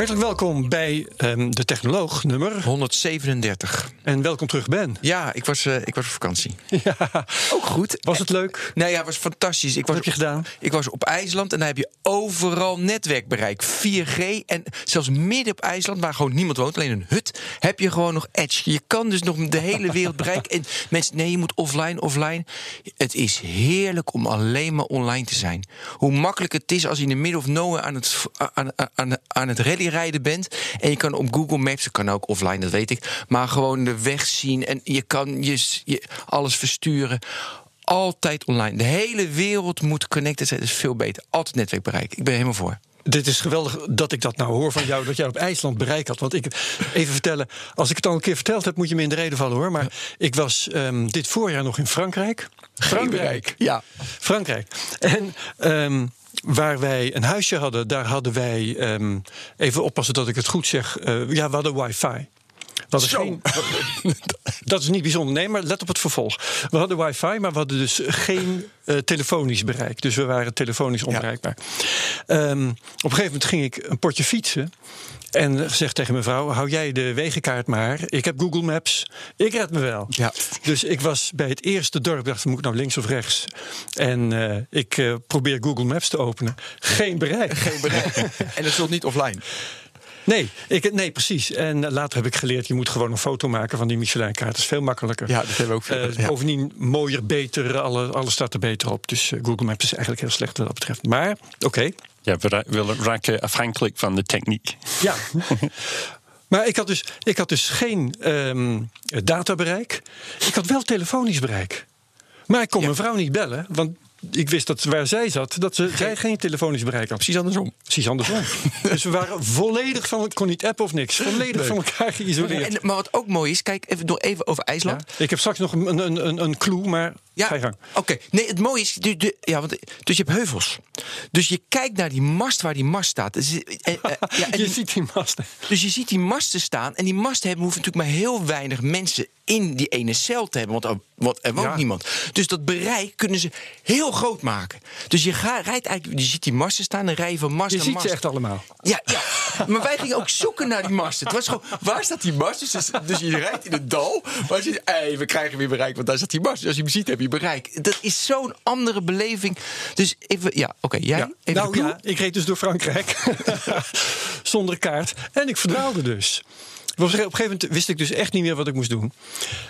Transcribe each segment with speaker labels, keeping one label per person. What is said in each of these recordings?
Speaker 1: Hartelijk welkom bij um, de Technoloog nummer
Speaker 2: 137.
Speaker 1: En welkom terug, Ben.
Speaker 2: Ja, ik was, uh, ik was op vakantie.
Speaker 1: Ja,
Speaker 2: ook goed.
Speaker 1: Was het leuk?
Speaker 2: Nee, ja, het was fantastisch. Ik was
Speaker 1: Wat heb je gedaan?
Speaker 2: Ik was op IJsland en daar heb je overal netwerkbereik. 4G en zelfs midden op IJsland, waar gewoon niemand woont, alleen een hut, heb je gewoon nog edge. Je kan dus nog de hele wereld bereiken. En mensen, nee, je moet offline, offline. Het is heerlijk om alleen maar online te zijn. Hoe makkelijk het is als je in de middle of nowhere aan het, aan, aan, aan het rally rijden bent. En je kan op Google Maps, dat kan ook offline, dat weet ik. Maar gewoon de weg zien en je kan je, je alles versturen. Altijd online. De hele wereld moet connected zijn. Dat is veel beter. Altijd netwerkbereik. Ik ben helemaal voor.
Speaker 1: Dit is geweldig dat ik dat nou hoor van jou, dat jij op IJsland bereik had. Want ik, even vertellen, als ik het al een keer verteld heb, moet je me in de reden vallen hoor. Maar ik was um, dit voorjaar nog in Frankrijk.
Speaker 2: Frankrijk, ja.
Speaker 1: Frankrijk. En um, waar wij een huisje hadden, daar hadden wij. Um, even oppassen dat ik het goed zeg. Uh, ja, we hadden wifi. We hadden geen, dat is niet bijzonder, nee, maar let op het vervolg. We hadden wifi, maar we hadden dus geen uh, telefonisch bereik. Dus we waren telefonisch onbereikbaar. Ja. Um, op een gegeven moment ging ik een potje fietsen. En gezegd tegen mijn vrouw: hou jij de wegenkaart maar. Ik heb Google Maps. Ik red me wel.
Speaker 2: Ja.
Speaker 1: Dus ik was bij het eerste dorp. dacht: moet ik nou links of rechts? En uh, ik uh, probeer Google Maps te openen. Geen bereik.
Speaker 2: Geen bereik. en dat stond niet offline.
Speaker 1: Nee, ik, nee, precies. En later heb ik geleerd, je moet gewoon een foto maken van die Michelin-kaart. Dat is veel makkelijker.
Speaker 2: Ja, dat hebben we ook veel.
Speaker 1: Uh, ja. Bovendien mooier, beter, alle, alles staat er beter op. Dus uh, Google Maps is eigenlijk heel slecht wat dat betreft. Maar, oké. Okay.
Speaker 3: Ja, we, we raken afhankelijk van de techniek.
Speaker 1: Ja. Maar ik had dus, ik had dus geen um, databereik. Ik had wel telefonisch bereik. Maar ik kon ja. mijn vrouw niet bellen, want ik wist dat waar zij zat, dat ze, zij geen telefonisch bereik had.
Speaker 2: Precies andersom.
Speaker 1: Precies andersom. dus we waren volledig van, ik kon niet app of niks, volledig nee. van elkaar geïsoleerd.
Speaker 2: En, maar wat ook mooi is, kijk even, nog even over IJsland.
Speaker 1: Ja, ik heb straks nog een, een, een, een clue, maar
Speaker 2: ja. Oké, okay. nee, het mooie is, de, de, ja, want, dus je hebt heuvels. Dus je kijkt naar die mast waar die mast staat. Dus,
Speaker 1: uh, uh, ja, je die, ziet die masten.
Speaker 2: Dus je ziet die masten staan. En die masten hebben hoeven natuurlijk maar heel weinig mensen in die ene cel te hebben. Want, want er woont ja. niemand. Dus dat bereik kunnen ze heel groot maken. Dus je ga, rijdt eigenlijk, je ziet die masten staan, een rij van mast
Speaker 1: Je ziet
Speaker 2: mast.
Speaker 1: ze echt allemaal.
Speaker 2: Ja, ja, maar wij gingen ook zoeken naar die masten. Het was gewoon, waar staat die mast? Dus, dus je rijdt in het dal. Maar je hey, we krijgen weer bereik, want daar staat die mast. Dus als je hem ziet, heb je bereik. Dat is zo'n andere beleving. Dus even, ja, oké, okay, jij?
Speaker 1: Ja.
Speaker 2: Even
Speaker 1: nou ja, ik reed dus door Frankrijk. Zonder kaart. En ik verdwaalde dus. Op een gegeven moment wist ik dus echt niet meer wat ik moest doen.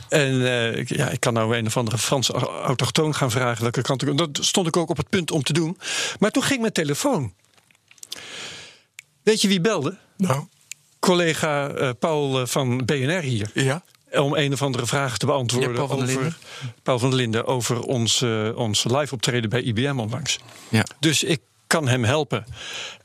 Speaker 1: En uh, ja, ik kan nou een of andere Franse autochtoon gaan vragen welke kant ik. Dat stond ik ook op het punt om te doen. Maar toen ging mijn telefoon. Weet je wie belde?
Speaker 2: Nou.
Speaker 1: Collega uh, Paul van BNR hier.
Speaker 2: Ja.
Speaker 1: Om een of andere vraag te beantwoorden.
Speaker 2: Ja, Paul van
Speaker 1: over. Paul van der Linden over ons, uh, ons live optreden bij IBM onlangs.
Speaker 2: Ja.
Speaker 1: Dus ik kan hem helpen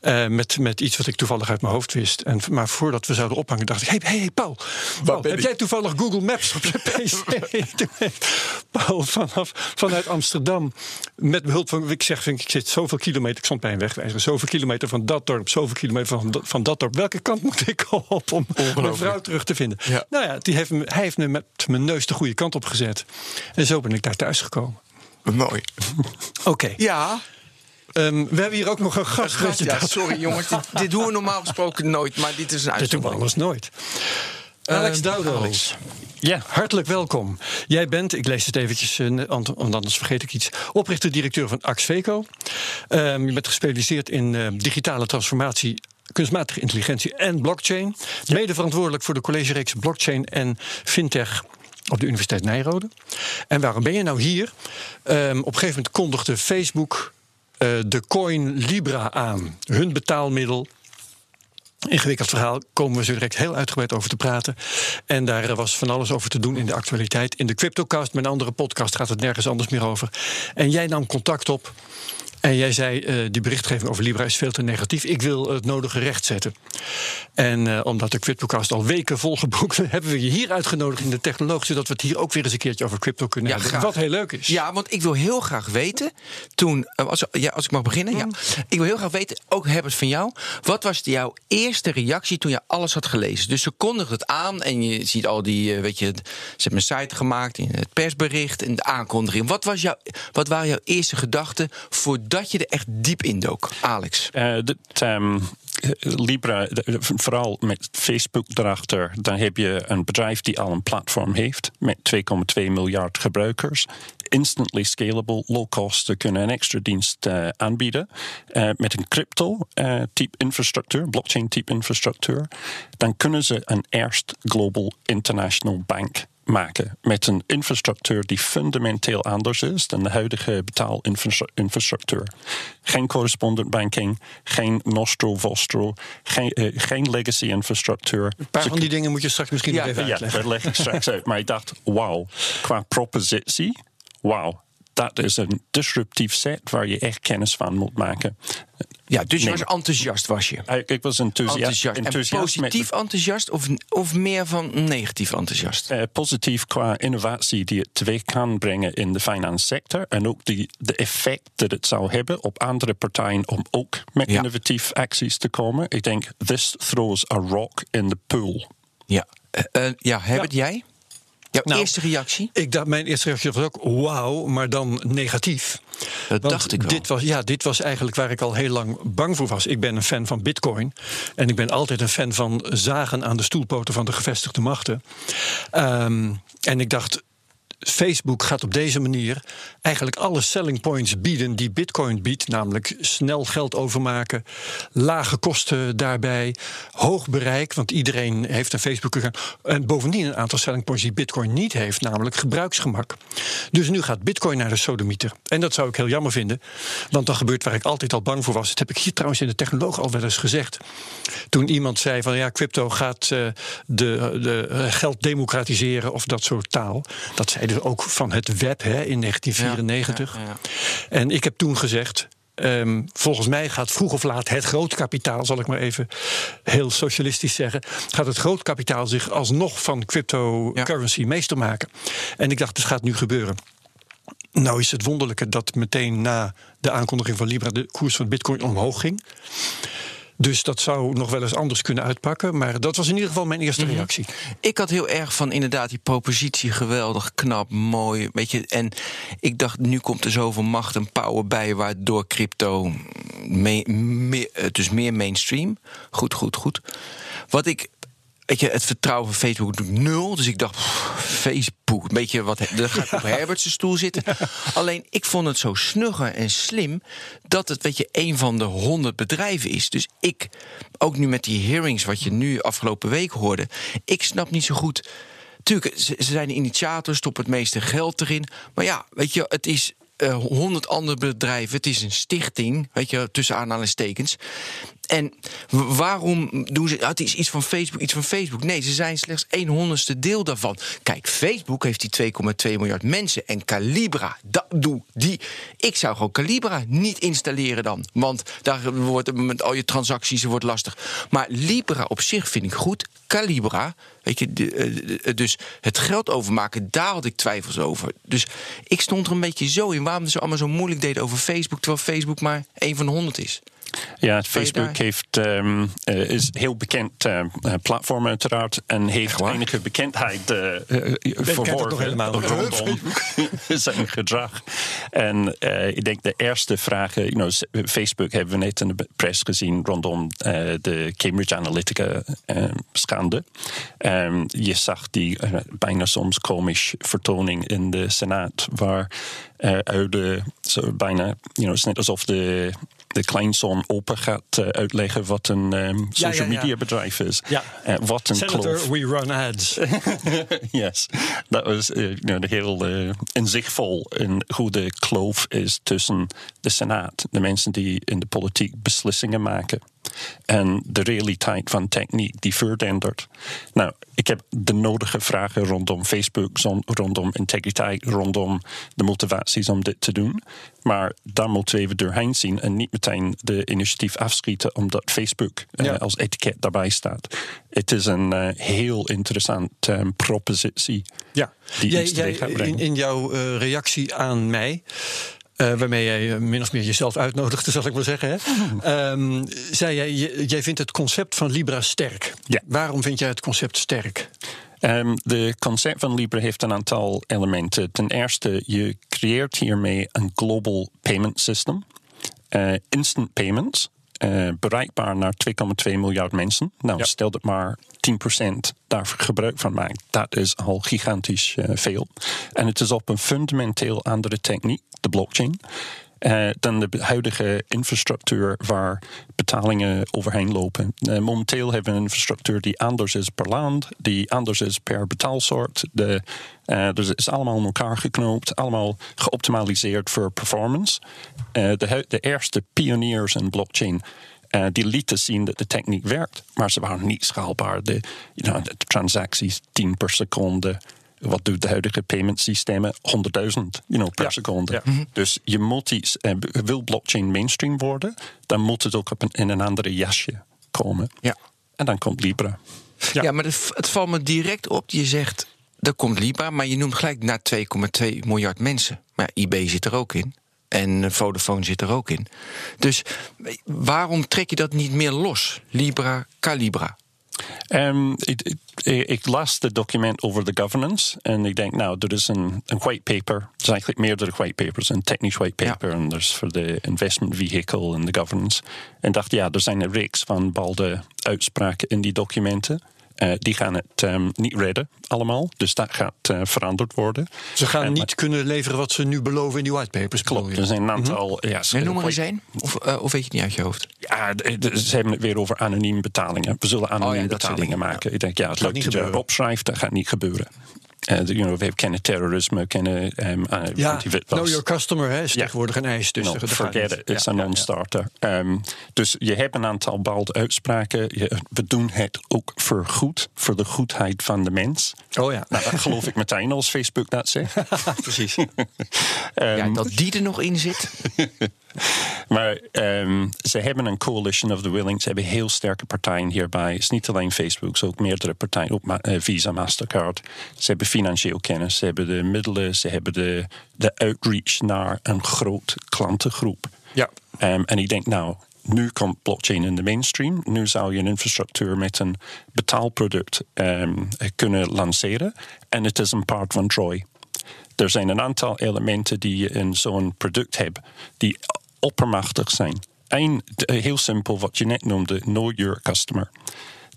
Speaker 1: uh, met, met iets wat ik toevallig uit mijn hoofd wist. En, maar voordat we zouden ophangen, dacht ik: hey, hey, hey Paul, Paul heb ik? jij toevallig Google Maps op je PC? Paul vanaf, vanuit Amsterdam, met behulp van, ik zeg, ik zit zoveel kilometer, ik stond bij een wegwijzer, zoveel kilometer van dat dorp, zoveel kilometer van, van dat dorp. Welke kant moet ik op om mijn vrouw terug te vinden?
Speaker 2: Ja.
Speaker 1: Nou ja, die heeft hij heeft me met mijn neus de goede kant op gezet. En zo ben ik daar thuis gekomen.
Speaker 2: Mooi.
Speaker 1: Oké. Okay.
Speaker 2: Ja.
Speaker 1: Um, we hebben hier ook nog een gast.
Speaker 2: ja, sorry jongens, dit, dit, doen we normaal gesproken nooit, maar dit is een
Speaker 1: Dit doen we alles nooit. Alex uh, Doudo.
Speaker 3: Alex.
Speaker 1: Ja, hartelijk welkom. Jij bent, ik lees het eventjes, uh, want anders vergeet ik iets, oprichter-directeur van Axveco. Um, je bent gespecialiseerd in uh, digitale transformatie kunstmatige intelligentie en blockchain. Ja. Mede verantwoordelijk voor de collegereeks blockchain en fintech op de Universiteit Nijrode. En waarom ben je nou hier? Um, op een gegeven moment kondigde Facebook de coin Libra aan. Hun betaalmiddel. Ingewikkeld verhaal, komen we zo direct heel uitgebreid over te praten. En daar was van alles over te doen in de actualiteit. In de Cryptocast, mijn andere podcast, gaat het nergens anders meer over. En jij nam contact op. En jij zei, uh, die berichtgeving over Libra is veel te negatief. Ik wil het nodige recht zetten. En uh, omdat de CryptoCast al weken volgeboekt... hebben we je hier uitgenodigd in de technologie... zodat we het hier ook weer eens een keertje over crypto kunnen
Speaker 2: Ja,
Speaker 1: hebben.
Speaker 2: graag.
Speaker 1: Wat heel leuk is.
Speaker 2: Ja, want ik wil heel graag weten. Toen, eh, als, ja, als ik mag beginnen. Ja. Ik wil heel graag weten, ook Herbert van jou. Wat was de- jouw eerste reactie toen je alles had gelezen? Dus ze kondigde het aan en je ziet al die, eh, weet je, ze hebben een site gemaakt, in het persbericht en de aankondiging. Wat, was jouw, wat waren jouw eerste gedachten voordat je er echt diep in dook, Alex?
Speaker 3: Eh, ehm, Libra, vooral met Facebook erachter, dan heb je een bedrijf die al een platform heeft met 2,2 miljard gebruikers. Instantly scalable, low cost. Ze kunnen een extra dienst eh, aanbieden eh, met een crypto-type infrastructuur, blockchain-type infrastructuur. Dan kunnen ze een eerst global international bank maken met een infrastructuur die fundamenteel anders is dan de huidige betaalinfrastructuur. Geen correspondent banking, geen nostro vostro, geen, eh, geen legacy infrastructuur.
Speaker 1: Een paar van die dingen moet je straks misschien
Speaker 2: Ja,
Speaker 1: nog even
Speaker 3: Ja,
Speaker 1: uitleggen.
Speaker 3: dat leg ik straks uit. Maar ik dacht, wauw, qua propositie, wauw. Dat is een disruptief set waar je echt kennis van moet maken.
Speaker 2: Ja, dus je
Speaker 3: Nee.
Speaker 2: was enthousiast, was je?
Speaker 3: Ik, ik was enthousiast.
Speaker 2: Enthousiast. En
Speaker 3: met-
Speaker 2: positief enthousiast of, of meer van negatief enthousiast?
Speaker 3: eh, positief qua innovatie die het teweeg kan brengen in de finance sector. En ook die, de effect dat het zou hebben op andere partijen om ook met
Speaker 2: Ja.
Speaker 3: innovatief acties te komen. Ik denk, this throws a rock in the pool.
Speaker 2: Ja, eh, ja Herbert, jij? Jouw
Speaker 1: Nou,
Speaker 2: eerste reactie?
Speaker 1: Ik dacht, mijn eerste reactie was ook wauw, maar dan negatief.
Speaker 2: Dat
Speaker 1: Want
Speaker 2: dacht ik wel.
Speaker 1: Dit was, ja, dit was eigenlijk waar ik al heel lang bang voor was. Ik ben een fan van Bitcoin. En ik ben altijd een fan van zagen aan de stoelpoten van de gevestigde machten. Ehm, en ik dacht. Facebook gaat op deze manier eigenlijk alle selling points bieden die Bitcoin biedt, namelijk snel geld overmaken, lage kosten daarbij, hoog bereik, want iedereen heeft een Facebook-account. En bovendien een aantal selling points die Bitcoin niet heeft, namelijk gebruiksgemak. Dus nu gaat Bitcoin naar de sodemieter. En dat zou ik heel jammer vinden, want dan gebeurt waar ik altijd al bang voor was. Dat heb ik hier trouwens in de technoloog al wel eens gezegd. Toen iemand zei van ja, crypto gaat eh, de, de eh, geld democratiseren of dat soort taal. Dat zeiden ze ook van het web hè, in 1994.
Speaker 2: Ja, ja, ja.
Speaker 1: En ik heb toen gezegd. ehm, volgens mij gaat vroeg of laat het grootkapitaal, zal ik maar even heel socialistisch zeggen, gaat het grootkapitaal zich alsnog van cryptocurrency meester maken. En ik dacht, het gaat nu gebeuren. Nou is het wonderlijke dat meteen na de aankondiging van Libra de koers van Bitcoin omhoog ging. Dus dat zou nog wel eens anders kunnen uitpakken. Maar dat was in ieder geval mijn eerste reactie.
Speaker 2: Ik had heel erg van inderdaad die propositie geweldig, knap, mooi. Weet je, en ik dacht, nu komt er zoveel macht en power bij, waardoor crypto me- dus meer mainstream. Goed, goed, goed. Wat ik. Weet je, het vertrouwen van Facebook doet nul. Dus ik dacht, pff, Facebook, een beetje wat. Dan ga ik op Herbert's stoel zitten. Alleen, ik vond het zo snugger en slim. dat het, weet je, een van de honderd bedrijven is. Dus ik, ook nu met die hearings, wat je nu afgelopen week hoorde. ik snap niet zo goed. Tuurlijk, ze, ze zijn de initiator, stoppen het meeste geld erin. Maar ja, weet je, het is honderd andere bedrijven. Het is een stichting, weet je, tussen aanhalingstekens. En waarom doen ze... het is iets van Facebook, iets van Facebook. Nee, ze zijn slechts een honderdste deel daarvan. Kijk, Facebook heeft die 2,2 miljard mensen. En Calibra, dat doe die... Ik zou gewoon Calibra niet installeren dan. Want daar wordt met al je transacties wordt lastig. Maar Libra op zich vind ik goed. Calibra, weet je, eh, dus het geld overmaken, daar had ik twijfels over. Dus ik stond er een beetje zo in. Waarom ze allemaal zo moeilijk deden over Facebook... terwijl Facebook maar één van de honderd is.
Speaker 3: Ja, Facebook heeft, ehm, eh, is heel bekend eh, eh, platform uiteraard. En heeft enige bekendheid uh, verworven
Speaker 1: helemaal
Speaker 3: rondom zijn gedrag. En ik denk de eerste vragen... You know, Facebook hebben we net in de pers gezien... rondom de Cambridge Analytica eh, schande. Ehm, je zag die bijna soms komisch vertoning in de Senaat... waar oude, zo bijna... You know, het is net alsof de de kleinzoon open gaat uh, uitleggen wat een um, social
Speaker 1: ja, ja.
Speaker 3: media bedrijf is.
Speaker 1: Ja.
Speaker 3: Uh, wat een
Speaker 1: Senator,
Speaker 3: kloof.
Speaker 1: we run ads.
Speaker 3: yes, dat was you know, heel inzichtvol in hoe de kloof is tussen de Senaat, de mensen die in de politiek beslissingen maken, En de realiteit van techniek die verandert. Nou, ik heb de nodige vragen rondom Facebook, rondom integriteit, rondom de motivaties om dit te doen. Maar daar moeten we even doorheen zien en niet meteen de initiatief afschieten omdat Facebook eh, als etiket daarbij staat. Het is een uh, heel interessante um, propositie.
Speaker 1: Ja, die jij, jij, in, in, jouw uh, reactie aan mij uh, waarmee jij min of meer jezelf uitnodigde, zal ik maar zeggen. Hè? Um, zei jij, jij vindt het concept van Libra sterk.
Speaker 3: Ja.
Speaker 1: Waarom vind jij het concept sterk?
Speaker 3: Um, de concept van Libra heeft een aantal elementen. Ten eerste, je creëert hiermee een global payment system. Uh, instant payments. Uh, bereikbaar naar 2,2 miljard mensen. Nou, ja. stel dat maar 10% daar gebruik van maakt. Dat is al gigantisch uh, veel. En het is op een fundamenteel andere techniek de blockchain. Uh, dan de huidige infrastructuur waar betalingen overheen lopen. Uh, momenteel hebben we een infrastructuur die anders is per land, die anders is per betaalsoort. De, uh, dus het is allemaal in elkaar geknoopt, allemaal geoptimaliseerd voor performance. De, de eerste pioniers in blockchain uh, die lieten zien dat de techniek werkt, maar ze waren niet schaalbaar. De, you know, de transacties 10 per seconde, wat doet de huidige payment systemen? 100.000 you know, per seconde. Mhm. Dus je moet iets, uh, wil blockchain mainstream worden, dan moet het ook op een, in een andere jasje komen.
Speaker 2: Ja.
Speaker 3: En dan komt Libra.
Speaker 2: Ja, ja maar het, het, valt me direct op. Je zegt, er komt Libra, maar je noemt gelijk naar 2,2 miljard mensen. Maar eBay zit er ook in. En Vodafone zit er ook in. Dus waarom trek je dat niet meer los? Libra, Calibra.
Speaker 3: Um, ik, ik, las het document over de governance en ik denk, nou, er is een, een white paper. Er zijn eigenlijk meerdere white papers. Een technisch white paper en er is voor de investment vehicle en de governance. En dacht, ja, er zijn een reeks van bepaalde uitspraken in die documenten. Uh, die gaan het um, niet redden, allemaal. Dus dat gaat uh, veranderd worden.
Speaker 1: Ze gaan en, niet kunnen leveren wat ze nu beloven in die whitepapers.
Speaker 3: Klopt, er zijn een aantal. Mm -hmm. ja,
Speaker 2: en noem maar eens één. Of, uh, of weet je het niet uit je hoofd?
Speaker 3: Ja, ze hebben het weer over anonieme betalingen. We zullen anonieme oh, ja, betalingen maken. Ja. Ik denk, ja, het leuk dat je erop schrijft, dat gaat niet gebeuren. Uh, you know, we kennen terrorisme, kennen um, uh,
Speaker 1: ja, know your customer hè, is ja. tegenwoordig een eis. Dus
Speaker 3: no, forget it, it's ja, a non-starter. Ja, um, dus je hebt een aantal bepaalde uitspraken. Je, we doen het ook voor goed, voor de goedheid van de mens.
Speaker 1: Oh ja.
Speaker 3: Nou, dat geloof ik meteen als Facebook dat zegt.
Speaker 1: Precies.
Speaker 2: um, ja, dat die er nog in zit.
Speaker 3: maar um, ze hebben een coalition of the willing. Ze hebben heel sterke partijen hierbij. Het is niet alleen Facebook, ze ook meerdere partijen, ook uh, Visa, Mastercard. Ze hebben financieel kennis, ze hebben de middelen, ze hebben de, de outreach naar een groot klantengroep.
Speaker 1: Ja.
Speaker 3: Um, en ik denk, nou, nu komt blockchain in de mainstream. Nu zou je een infrastructuur met een betaalproduct um, kunnen lanceren. En het is een part van Troy. Er zijn een aantal elementen die je in zo'n product hebt die oppermachtig zijn. Eén, heel simpel, wat je net noemde, know your customer.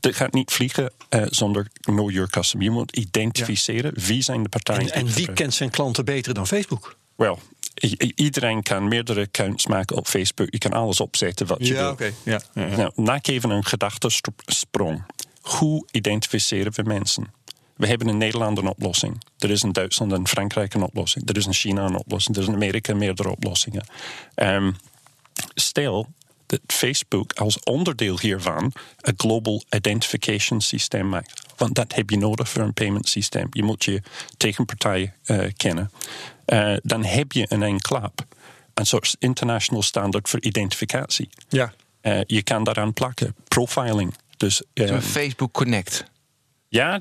Speaker 3: Dit gaat niet vliegen uh, zonder know your customer. Je moet identificeren ja. wie zijn de partijen.
Speaker 1: En, en wie kent zijn klanten beter dan Facebook?
Speaker 3: Wel, iedereen kan meerdere accounts maken op Facebook. Je kan alles opzetten wat je
Speaker 1: ja,
Speaker 3: wil.
Speaker 1: Okay. Ja,
Speaker 3: ja, ja. Nou, maak even een gedachtesprong. Hoe identificeren we mensen? We hebben in Nederland een oplossing. Er is in Duitsland en Frankrijk een oplossing. Er is in China een oplossing. Er is in Amerika meerdere oplossingen. Um, stel dat Facebook als onderdeel hiervan een global identification systeem maakt. Want dat heb je nodig voor een payment systeem. Je moet je tegenpartij uh, kennen. Uh, dan heb je in één klap een soort international standaard voor identificatie.
Speaker 1: Ja.
Speaker 3: Uh, je kan daaraan plakken. Profiling. Dus,
Speaker 2: um, Facebook Connect.
Speaker 3: Ja,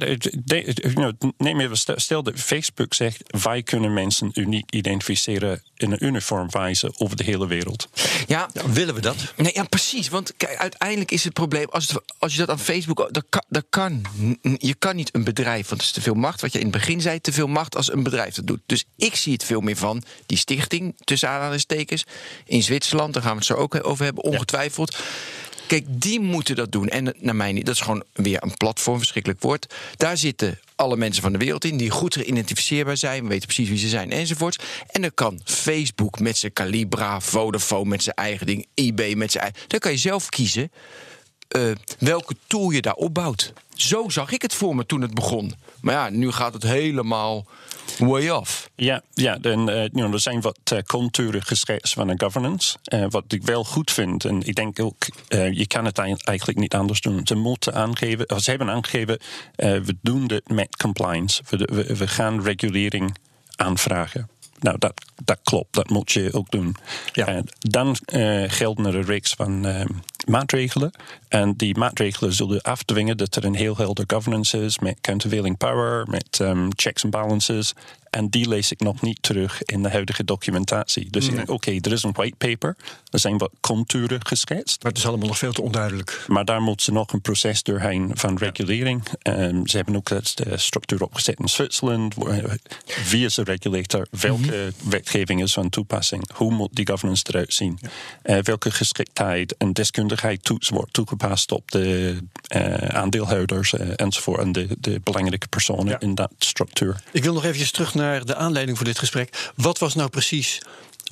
Speaker 3: neem even stel dat Facebook zegt: wij kunnen mensen uniek identificeren in een uniform wijze over de hele wereld.
Speaker 2: Ja,
Speaker 1: ja willen we dat?
Speaker 2: Nee, ja, precies. Want kijk, uiteindelijk is het probleem als, het, als je dat aan Facebook, dat kan, dat kan, je kan niet een bedrijf, want het is te veel macht. Wat je in het begin zei, te veel macht als een bedrijf dat doet. Dus ik zie het veel meer van die stichting tussen aanhalingstekens in Zwitserland. Daar gaan we het zo ook over hebben, ongetwijfeld. Ja Kijk, die moeten dat doen. En naar mij niet. Dat is gewoon weer een platform, verschrikkelijk woord. Daar zitten alle mensen van de wereld in die goed geïdentificeerbaar zijn. We weten precies wie ze zijn enzovoorts. En dan kan Facebook met zijn Calibra, Vodafone met zijn eigen ding, eBay met zijn eigen. Dan kan je zelf kiezen uh, welke tool je daar opbouwt. Zo zag ik het voor me toen het begon. Maar ja, nu gaat het helemaal way off.
Speaker 3: Ja, ja en, you know, er zijn wat uh, contouren geschetst van een governance. Uh, wat ik wel goed vind, en ik denk ook, je kan het eigenlijk niet anders doen. Ze moeten aangeven, ze hebben aangegeven, we doen dit met compliance. We, we, we gaan regulering aanvragen. Nou, dat, dat klopt, dat moet je ook doen. Ja. dan gelden er een reeks van maatregelen. En die maatregelen zullen afdwingen dat er een heel helder governance is met countervailing power, met um, checks and balances. En die lees ik nog niet terug in de huidige documentatie. Dus nee. oké, er is een white paper. Er zijn wat contouren geschetst.
Speaker 1: Maar het is allemaal nog veel te onduidelijk.
Speaker 3: Maar daar moet ze nog een proces doorheen van regulering. Um, ze hebben ook de structuur opgezet in Zwitserland. Wie is de regulator? Welke mm-hmm. wetgeving is van toepassing? Hoe moet die governance eruit zien? Ja. Uh, welke geschiktheid en deskundigheid toets wordt toegepast op de uh, aandeelhouders uh, enzovoort. En de, de belangrijke personen ja. in dat structuur.
Speaker 1: Ik wil nog eventjes terug naar de aanleiding voor dit gesprek. Wat was nou precies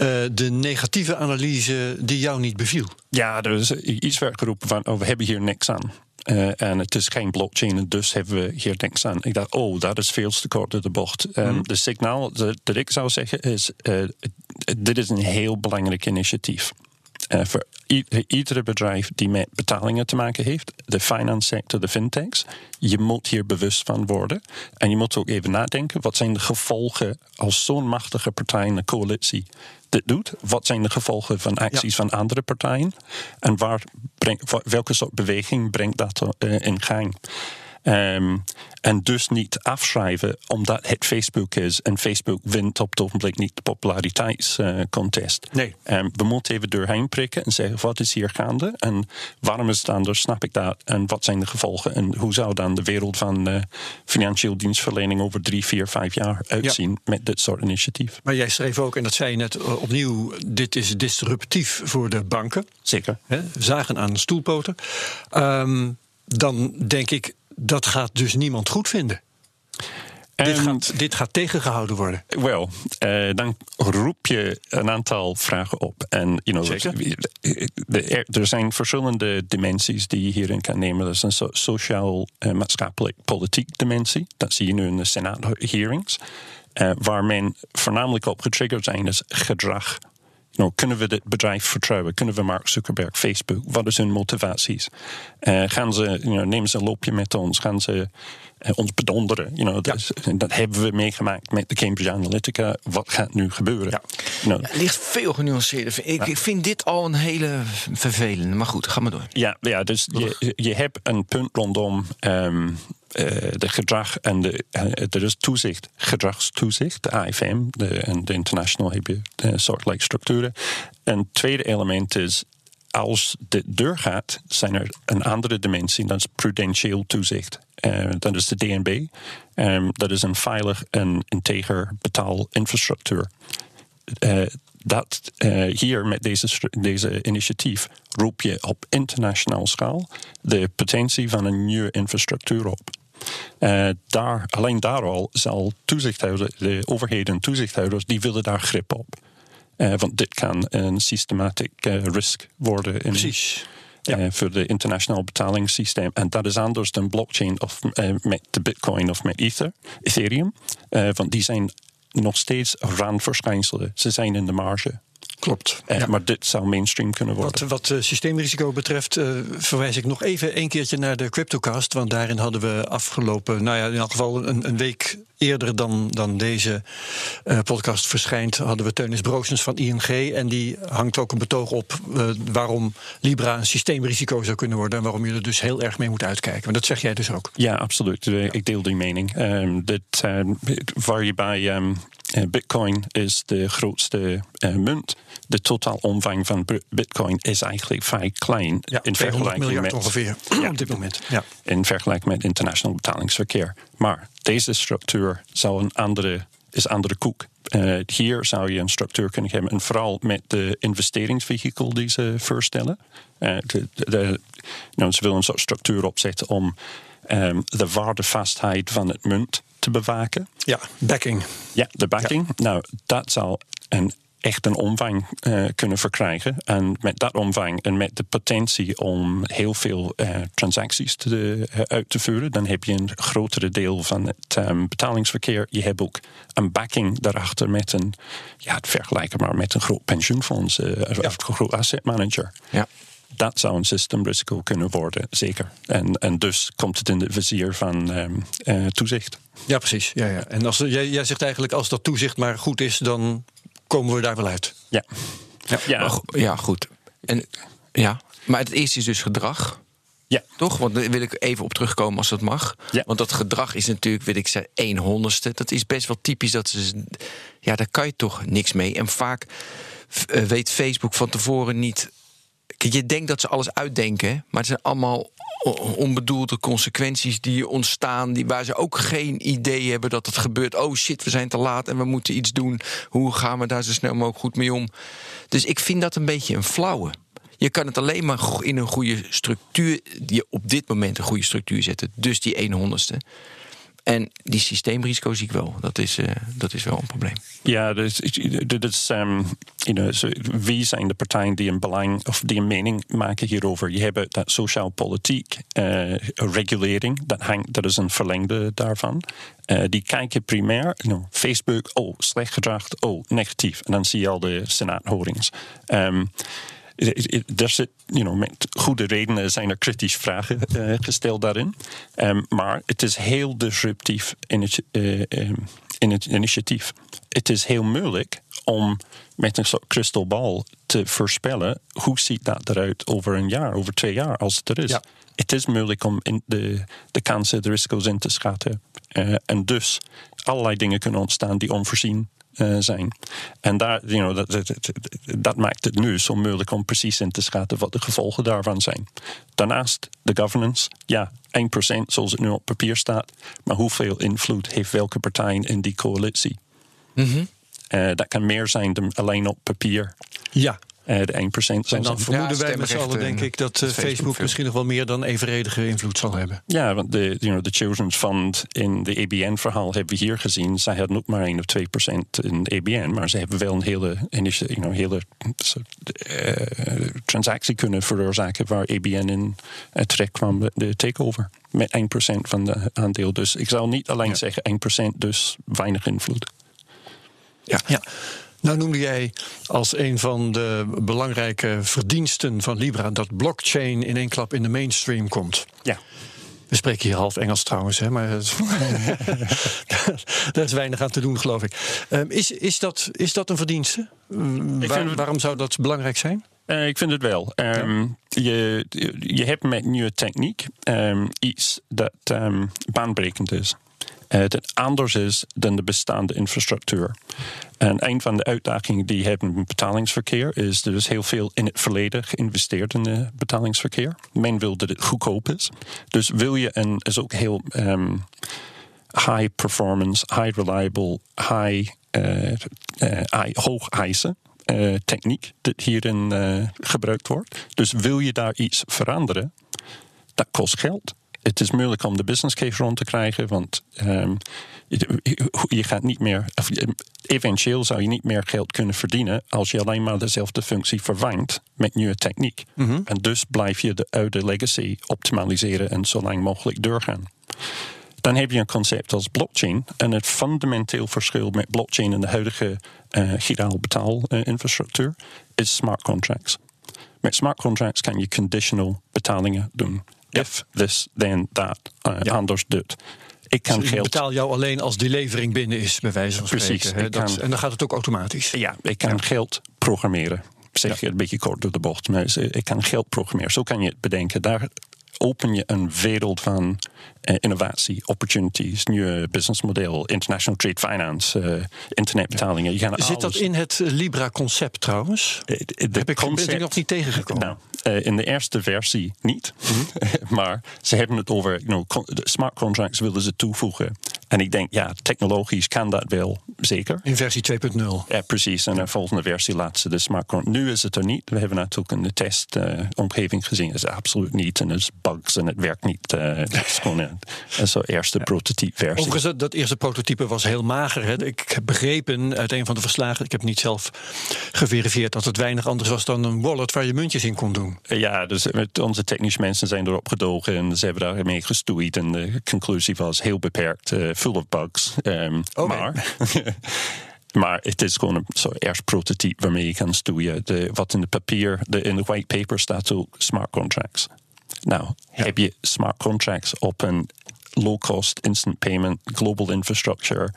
Speaker 1: uh, de negatieve analyse die jou niet beviel?
Speaker 3: Ja, er is iets werd geroepen van oh, we hebben hier niks aan. Uh, en het is geen blockchain, en dus hebben we hier niks aan. Ik dacht, oh, dat is veel te kort de bocht. Um, mm. De signaal dat, dat, ik zou zeggen is: uh, dit is een heel belangrijk initiatief. Uh, voor iedere bedrijf die met betalingen te maken heeft, de finance sector, de fintechs, je moet hier bewust van worden. En je moet ook even nadenken, wat zijn de gevolgen als zo'n machtige partij in de coalitie dit doet? Wat zijn de gevolgen van acties van andere partijen? En waar brengt, welke soort beweging brengt dat uh, in gang? Um, en dus niet afschrijven omdat het Facebook is. En Facebook wint op het ogenblik niet de populariteitscontest.
Speaker 1: Uh, nee.
Speaker 3: Um, we moeten even doorheen prikken en zeggen: wat is hier gaande? En waarom is het anders? Snap ik dat? En wat zijn de gevolgen? En hoe zou dan de wereld van uh, financieel dienstverlening over drie, vier, vijf jaar uitzien ja. met dit soort initiatief?
Speaker 1: Maar jij schreef ook, en dat zei je net uh, opnieuw: dit is disruptief voor de banken.
Speaker 3: Zeker.
Speaker 1: He, zagen aan de stoelpoten. Um, dan denk ik dat gaat dus niemand goed vinden. Dit gaat, dit, gaat, tegengehouden worden.
Speaker 3: Wel, uh, dan roep je een aantal vragen op. En you know, er, er, zijn verschillende dimensies die je hierin kan nemen. Er is een so sociaal, uh, maatschappelijk, politiek dimensie. Dat zie je nu in de Senaat-hearings. Uh, waar men voornamelijk op getriggerd zijn is gedrag nou, kunnen we dit bedrijf vertrouwen? Kunnen we Mark Zuckerberg, Facebook? Wat is hun motivaties? Uh, gaan ze, you know, nemen ze een loopje met ons? Gaan ze uh, ons bedonderen? You know, dat, hebben we meegemaakt met de Cambridge Analytica. Wat gaat nu gebeuren? Ja.
Speaker 2: Het ligt veel genuanceerder. Ik, ik, vind dit al een hele vervelende. Maar goed, ga maar door.
Speaker 3: Ja, ja dus je, je hebt een punt rondom. Um, uh, de gedrag en de, uh, er is toezicht, gedragstoezicht, de AFM de, en de international heb je een soortgelijke structuren. Een tweede element is, als dit doorgaat, zijn er een andere dimensie, dat is prudentieel toezicht. Uh, dat is de DNB. Um, dat is een veilig en integer betaalinfrastructuur. Uh, dat hier met deze, deze initiatief roep je op internationaal schaal de potentie van een nieuwe infrastructuur op. Uh, daar, alleen daar al zal toezichthouders, de overheden en toezichthouders, die willen daar grip op. Uh, want dit kan een systematic uh, risk worden. In,
Speaker 1: Precies.
Speaker 3: Ja. voor de internationaal betalingssysteem. En dat is anders dan blockchain of met de bitcoin of met Ether, Ethereum. want die zijn nog steeds randverschijnselen. Ze zijn in de marge.
Speaker 1: Klopt.
Speaker 3: Eh, ja. Maar dit zou mainstream kunnen worden.
Speaker 1: Wat, wat uh, systeemrisico betreft, uh, verwijs ik nog even een keertje naar de CryptoCast. Want daarin hadden we afgelopen, nou ja, in elk geval een, een week eerder dan, dan deze uh, podcast verschijnt, hadden we Teunis Broosens van ING. En die hangt ook een betoog op waarom Libra een systeemrisico zou kunnen worden. En waarom je er dus heel erg mee moet uitkijken. Maar dat zeg jij dus ook.
Speaker 3: Ja, absoluut. Ja. Ik deel die mening. Um, dit, um, waar je bij um, Bitcoin is de grootste uh, munt. De totaal omvang van Bitcoin is eigenlijk vrij klein.
Speaker 1: Ja, in vergelijking met ongeveer ja, op dit moment. Ja.
Speaker 3: In vergelijking met internationaal betalingsverkeer. Maar deze structuur zou een andere, is andere koek. Uh, hier zou je een structuur kunnen hebben. En vooral met de investeringsvehikel die ze voorstellen. Uh, de, de, nou, ze willen een soort structuur opzetten om um, de waardevastheid van het munt te bewaken.
Speaker 1: Ja, backing.
Speaker 3: Ja, de backing. Ja. Nou, dat zal een echt een omvang uh, kunnen verkrijgen. En met dat omvang en met de potentie om heel veel uh, transacties te, uh, uit te voeren, dan heb je een grotere deel van het um, betalingsverkeer. Je hebt ook een backing daarachter met een, ja, het vergelijken maar met een groot pensioenfonds ja. of een groot asset manager.
Speaker 2: Ja
Speaker 3: dat zou een systemrisico kunnen worden, zeker. En, en dus komt het in het vizier van um, uh, toezicht.
Speaker 1: Ja, precies. Ja, ja. En als, jij, jij zegt eigenlijk, als dat toezicht maar goed is, dan komen we daar wel uit.
Speaker 3: Ja.
Speaker 2: Ja, ja. ja goed. En, ja. Maar het eerste is dus gedrag.
Speaker 3: Ja.
Speaker 2: Toch? Want daar wil ik even op terugkomen als dat mag.
Speaker 3: Ja.
Speaker 2: Want dat gedrag is natuurlijk, weet ik zeggen, één honderdste. Dat is best wel typisch. Dat ze, ja, daar kan je toch niks mee. En vaak uh, weet Facebook van tevoren niet Kijk, je denkt dat ze alles uitdenken, maar het zijn allemaal onbedoelde consequenties die ontstaan, die, waar ze ook geen idee hebben dat het gebeurt. Oh shit, we zijn te laat en we moeten iets doen. Hoe gaan we daar zo snel mogelijk goed mee om? Dus ik vind dat een beetje een flauwe. Je kan het alleen maar in een goede structuur, die op dit moment een goede structuur zetten. Dus die 1 honderdste. En die systeemrisico zie ik wel. Dat is, uh, dat is wel een probleem.
Speaker 3: Ja, dus, dus um, you know, so, wie zijn de partijen die een belang of die een mening maken hierover? Je hebt dat sociaal-politiek uh, regulering, dat, hangt, dat is een verlengde daarvan. Uh, die kijken primair, Facebook, oh, slecht gedrag, oh, negatief. En dan zie je al de senaathoudings. Um, er zit, you know, met goede redenen zijn er kritische vragen uh, gesteld daarin. Um, maar het is heel disruptief in het, uh, um, in het initiatief. Het is heel moeilijk om met een soort kristalbal te voorspellen hoe ziet dat eruit over een jaar, over twee jaar, als het er is.
Speaker 1: Ja.
Speaker 3: Het is moeilijk om in de, de kansen, de risico's in te schatten. Uh, en dus allerlei dingen kunnen ontstaan die onvoorzien uh, zijn. En daar, you know, dat, dat, dat, maakt het nu zo moeilijk om precies in te schatten wat de gevolgen daarvan zijn. Daarnaast de governance. Ja, 1% zoals het nu op papier staat. Maar hoeveel invloed heeft welke partij in die coalitie?
Speaker 2: Mm -hmm.
Speaker 3: uh, dat kan meer zijn dan alleen op papier.
Speaker 1: Ja.
Speaker 3: Uh, de 1% zijn
Speaker 1: en dan vermoeden ja, wij met z'n allen, denk ik, dat uh, Facebook, Facebook misschien nog wel meer dan evenredige invloed zal hebben.
Speaker 3: Ja, want de, you know, de Children's Fund in de ABN-verhaal hebben we hier gezien. Zij hadden ook maar 1 of 2% in de ABN, maar ze hebben wel een hele, you know, hele uh, transactie kunnen veroorzaken waar ABN in terecht kwam, de takeover. Met 1% van de aandeel. Dus ik zou niet alleen ja. zeggen 1%, dus weinig invloed.
Speaker 1: Ja. ja. Nou noemde jij als een van de belangrijke verdiensten van Libra dat blockchain in één klap in de mainstream komt.
Speaker 3: Ja.
Speaker 1: We spreken hier half Engels trouwens, hè, maar daar is weinig aan te doen, geloof ik. Um, is, is, dat, is dat een verdienste? Waar, het... Waarom zou dat belangrijk zijn?
Speaker 3: Uh, ik vind het wel. Um, ja. je, je hebt met nieuwe techniek um, iets dat baanbrekend is. Dat anders is dan de bestaande infrastructuur. En een van de uitdagingen die hebben in betalingsverkeer is er is heel veel in het verleden geïnvesteerd in het betalingsverkeer. Men wil dat het goedkoop is. Dus wil je een is ook heel um, high performance, high reliable, high, uh, uh, hoog eisen. Techniek dat hierin gebruikt wordt. Dus wil je daar iets veranderen, dat kost geld het is moeilijk om de business case rond te krijgen, want um, je, gaat niet meer, of, eventueel zou je niet meer geld kunnen verdienen als je alleen maar dezelfde functie vervangt met nieuwe techniek.
Speaker 1: Mm -hmm.
Speaker 3: En dus blijf je de oude legacy optimaliseren en zo lang mogelijk doorgaan. Dan heb je een concept als blockchain. En het fundamenteel verschil met blockchain en de huidige uh, giraal betaalinfrastructuur uh, is smart contracts. Met smart contracts kan je conditional betalingen doen. If this, then that. Uh, ja. Anders doet. Ik kan
Speaker 1: dus
Speaker 3: geld.
Speaker 1: betaal jou alleen als die levering binnen is, bij wijze van
Speaker 3: Precies,
Speaker 1: spreken. Hè? Dat, kan, en dan gaat het ook automatisch.
Speaker 3: Ja, ik kan ja. geld programmeren. Zeg je een beetje kort door de bocht, maar ik kan geld programmeren. Zo kan je het bedenken. Daar open je een wereld van uh, innovatie, opportunities, nieuwe businessmodel, international trade finance, uh, internetbetalingen. Je
Speaker 1: Zit alles... dat in het Libra-concept trouwens?
Speaker 3: Uh, de
Speaker 1: Heb ik concept... nog niet tegengekomen.
Speaker 3: Nou, in de eerste versie niet, mm -hmm. maar ze hebben het over you know, smart contracts willen ze toevoegen. En ik denk, ja, technologisch kan dat wel, zeker.
Speaker 1: In versie 2.0.
Speaker 3: Ja, precies. En de volgende versie laat ze de smart contract. Nu is het er niet. We hebben natuurlijk in de testomgeving gezien. Het is absoluut niet. En er is bugs en het werkt niet. Uh, het is gewoon een, eerste prototype versie.
Speaker 1: Overigens, dat, dat eerste prototype was heel mager. Hè. Ik heb begrepen uit een van de verslagen, ik heb niet zelf geverifieerd, dat het weinig anders was dan een wallet waar je muntjes in kon doen.
Speaker 3: Ja, dus met onze technische mensen zijn erop gedogen en ze hebben daarmee gestoeid. En de conclusie was heel beperkt, uh, full of bugs. Um,
Speaker 1: Okay.
Speaker 3: Maar. Maar het is gewoon een soort eerst prototype waarmee je kan stoeien. De, wat in de papier, de, in de white paper staat ook smart contracts. Nou, heb je smart contracts op een low-cost instant payment global infrastructure?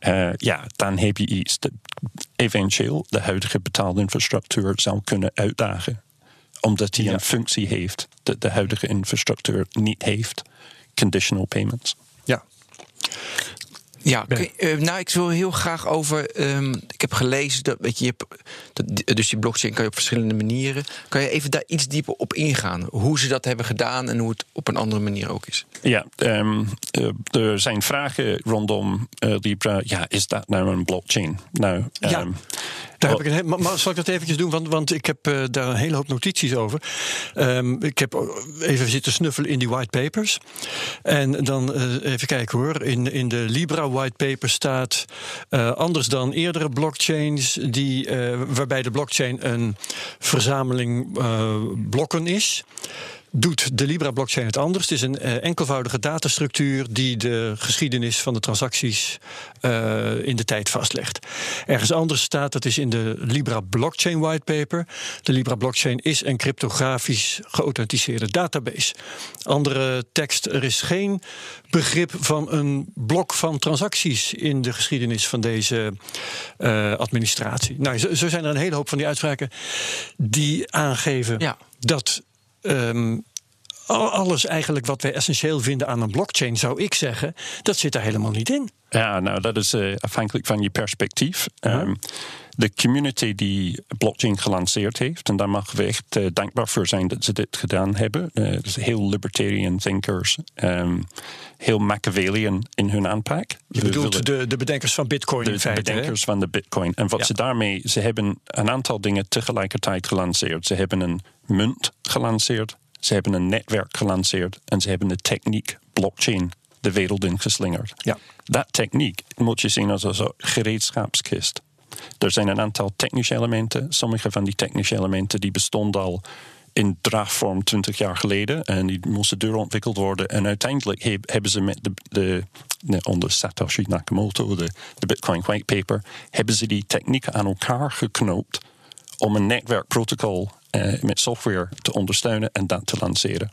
Speaker 3: Uh, ja, dan heb je iets dat eventueel de huidige betaalinfrastructuur zou kunnen uitdagen. Omdat die
Speaker 1: Ja.
Speaker 3: een functie heeft dat de huidige infrastructuur niet heeft. Conditional payments.
Speaker 1: Ja.
Speaker 2: Ja, je- eh, nou, ik wil heel graag over. ehm, ik heb gelezen dat, weet je, je hebt, dat, dus die blockchain kan je op verschillende manieren. Kan je even daar iets dieper op ingaan? Hoe ze dat hebben gedaan en hoe het op een andere manier ook is.
Speaker 3: Ja, ehm, eh, er zijn vragen rondom eh, Libra. Ja, is dat nou een blockchain? Nou,
Speaker 1: Ja. Daar heb
Speaker 3: Oh.
Speaker 1: ik een, maar, maar zal ik dat eventjes doen? Want, want ik heb eh, daar een hele hoop notities over. Ehm, ik heb even zitten snuffelen in die white papers. En dan eh, even kijken hoor. In, in de Libra white paper staat eh, anders dan eerdere blockchains, die, eh, waarbij de blockchain een verzameling eh, blokken is. Doet de Libra-blockchain het anders? Het is een eh, enkelvoudige datastructuur die de geschiedenis van de transacties eh, in de tijd vastlegt. Ergens anders staat, dat is in de Libra Blockchain Whitepaper. De Libra Blockchain is een cryptografisch geauthenticeerde database. Andere tekst, er is geen begrip van een blok van transacties in de geschiedenis van deze eh, administratie. Nou, zo, zo zijn er een hele hoop van die uitspraken die aangeven
Speaker 2: Ja.
Speaker 1: dat ehm, al- alles eigenlijk wat wij essentieel vinden aan een blockchain, zou ik zeggen, dat zit daar helemaal niet in.
Speaker 3: Ja, nou, dat is eh, afhankelijk van je perspectief. Ehm, de community die blockchain gelanceerd heeft, en daar mogen we echt eh, dankbaar voor zijn dat ze dit gedaan hebben. Dus heel libertarian thinkers, ehm, heel Machiavellian in hun aanpak.
Speaker 1: Je bedoelt de, de bedenkers van Bitcoin in
Speaker 3: de
Speaker 1: feite. hè?
Speaker 3: bedenkers van de Bitcoin. En wat
Speaker 1: Ja.
Speaker 3: ze daarmee, ze hebben een aantal dingen tegelijkertijd gelanceerd. Ze hebben een munt gelanceerd, ze hebben een netwerk gelanceerd en ze hebben de techniek blockchain de wereld in geslingerd.
Speaker 1: Ja.
Speaker 3: Dat techniek moet je zien als een gereedschapskist. Er zijn een aantal technische elementen. Sommige van die technische elementen die bestonden al in draagvorm 20 jaar geleden. En die moesten doorontwikkeld worden. En uiteindelijk heb- hebben ze met de, de, de- onder Satoshi Nakamoto, de, de Bitcoin whitepaper, hebben ze die technieken aan elkaar geknoopt om een netwerkprotocol eh, met software te ondersteunen en dat te lanceren.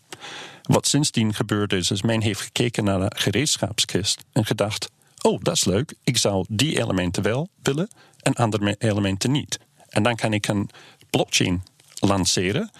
Speaker 3: Wat sindsdien gebeurd is, is men heeft gekeken naar de gereedschapskist en gedacht: oh, dat is leuk, ik zou die elementen wel willen en andere elementen niet. En dan kan ik een blockchain lanceren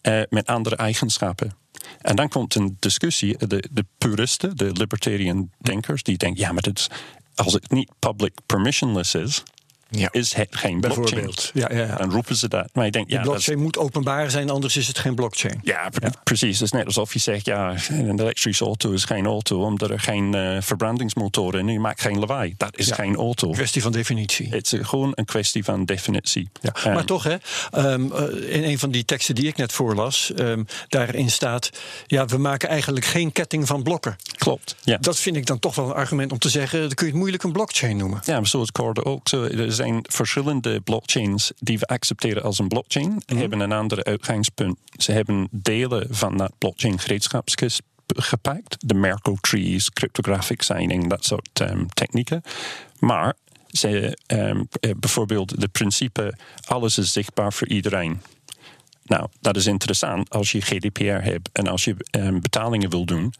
Speaker 3: eh, met andere eigenschappen. En dan komt een discussie, de, de puristen, de libertarian denkers, die denken: ja, maar dit als het niet public permissionless is,
Speaker 2: Ja.
Speaker 3: is het geen blockchain.
Speaker 1: Bijvoorbeeld. Ja, ja, ja.
Speaker 3: Dan roepen ze dat. Maar ik denk, ja, is-
Speaker 1: blockchain moet openbaar zijn, anders is het geen blockchain.
Speaker 3: ja, pre- precies. Het is net alsof je zegt, ja, een elektrische auto is geen auto omdat er geen eh, verbrandingsmotor in is. Je maakt geen lawaai. Dat is geen auto.
Speaker 1: Kwestie van definitie.
Speaker 3: Het is gewoon een kwestie van definitie.
Speaker 1: Ja, maar toch, hè, ehm, eh, in een van die teksten die ik net voorlas, ehm, daarin staat: ja, we maken eigenlijk geen ketting van blokken.
Speaker 3: Klopt. Ja.
Speaker 1: Dat vind ik dan toch wel een argument om te zeggen: dan kun je het moeilijk een blockchain noemen.
Speaker 3: Ja, maar ik hoorde ook. Zo, zijn verschillende blockchains die we accepteren als een blockchain.
Speaker 1: Mhm.
Speaker 3: Hebben een ander uitgangspunt. Ze hebben delen van dat blockchain gereedschapskist gepakt. De Merkle trees, cryptographic signing, dat soort ehm, technieken. Maar ze, eh, bijvoorbeeld de principe alles is zichtbaar voor iedereen. Nou, dat is interessant als je GDPR hebt en als je ehm, betalingen wil doen.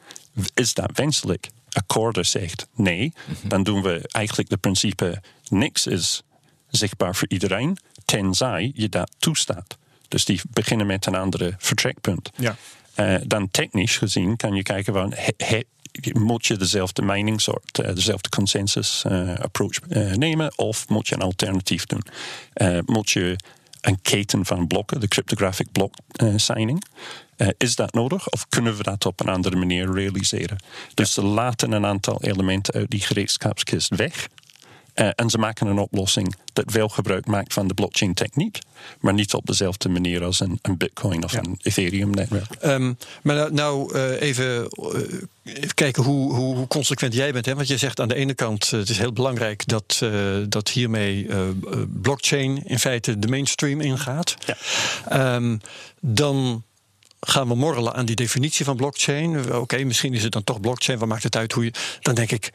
Speaker 3: Is dat wenselijk? Akkoorden zegt nee. Dan doen we eigenlijk de principe niks is zichtbaar voor iedereen, tenzij je dat toestaat. Dus die beginnen met een andere vertrekpunt.
Speaker 1: Ja.
Speaker 3: Eh, dan technisch gezien kan je kijken van he- he- moet je dezelfde meningssoort, eh, dezelfde consensus eh, approach nemen, of moet je een alternatief doen? Moet je een keten van blokken, de cryptographic block signing. Is dat nodig of kunnen we dat op een andere manier realiseren? Dus ze laten een aantal elementen uit die gereedschapskist weg. Uh, en ze maken een oplossing dat wel gebruik maakt van de blockchain techniek, maar niet op dezelfde manier als een, een Bitcoin of ja. een Ethereum netwerk.
Speaker 1: Um, maar nou, nou uh, even, even, kijken hoe, hoe, hoe, consequent jij bent. Hè? Want je zegt aan de ene kant, het is heel belangrijk dat, dat hiermee blockchain in feite de mainstream ingaat. Ja. Um, dan gaan we morrelen aan die definitie van blockchain. Oké, okay, misschien is het dan toch blockchain. Wat maakt het uit hoe je. Dan denk ik.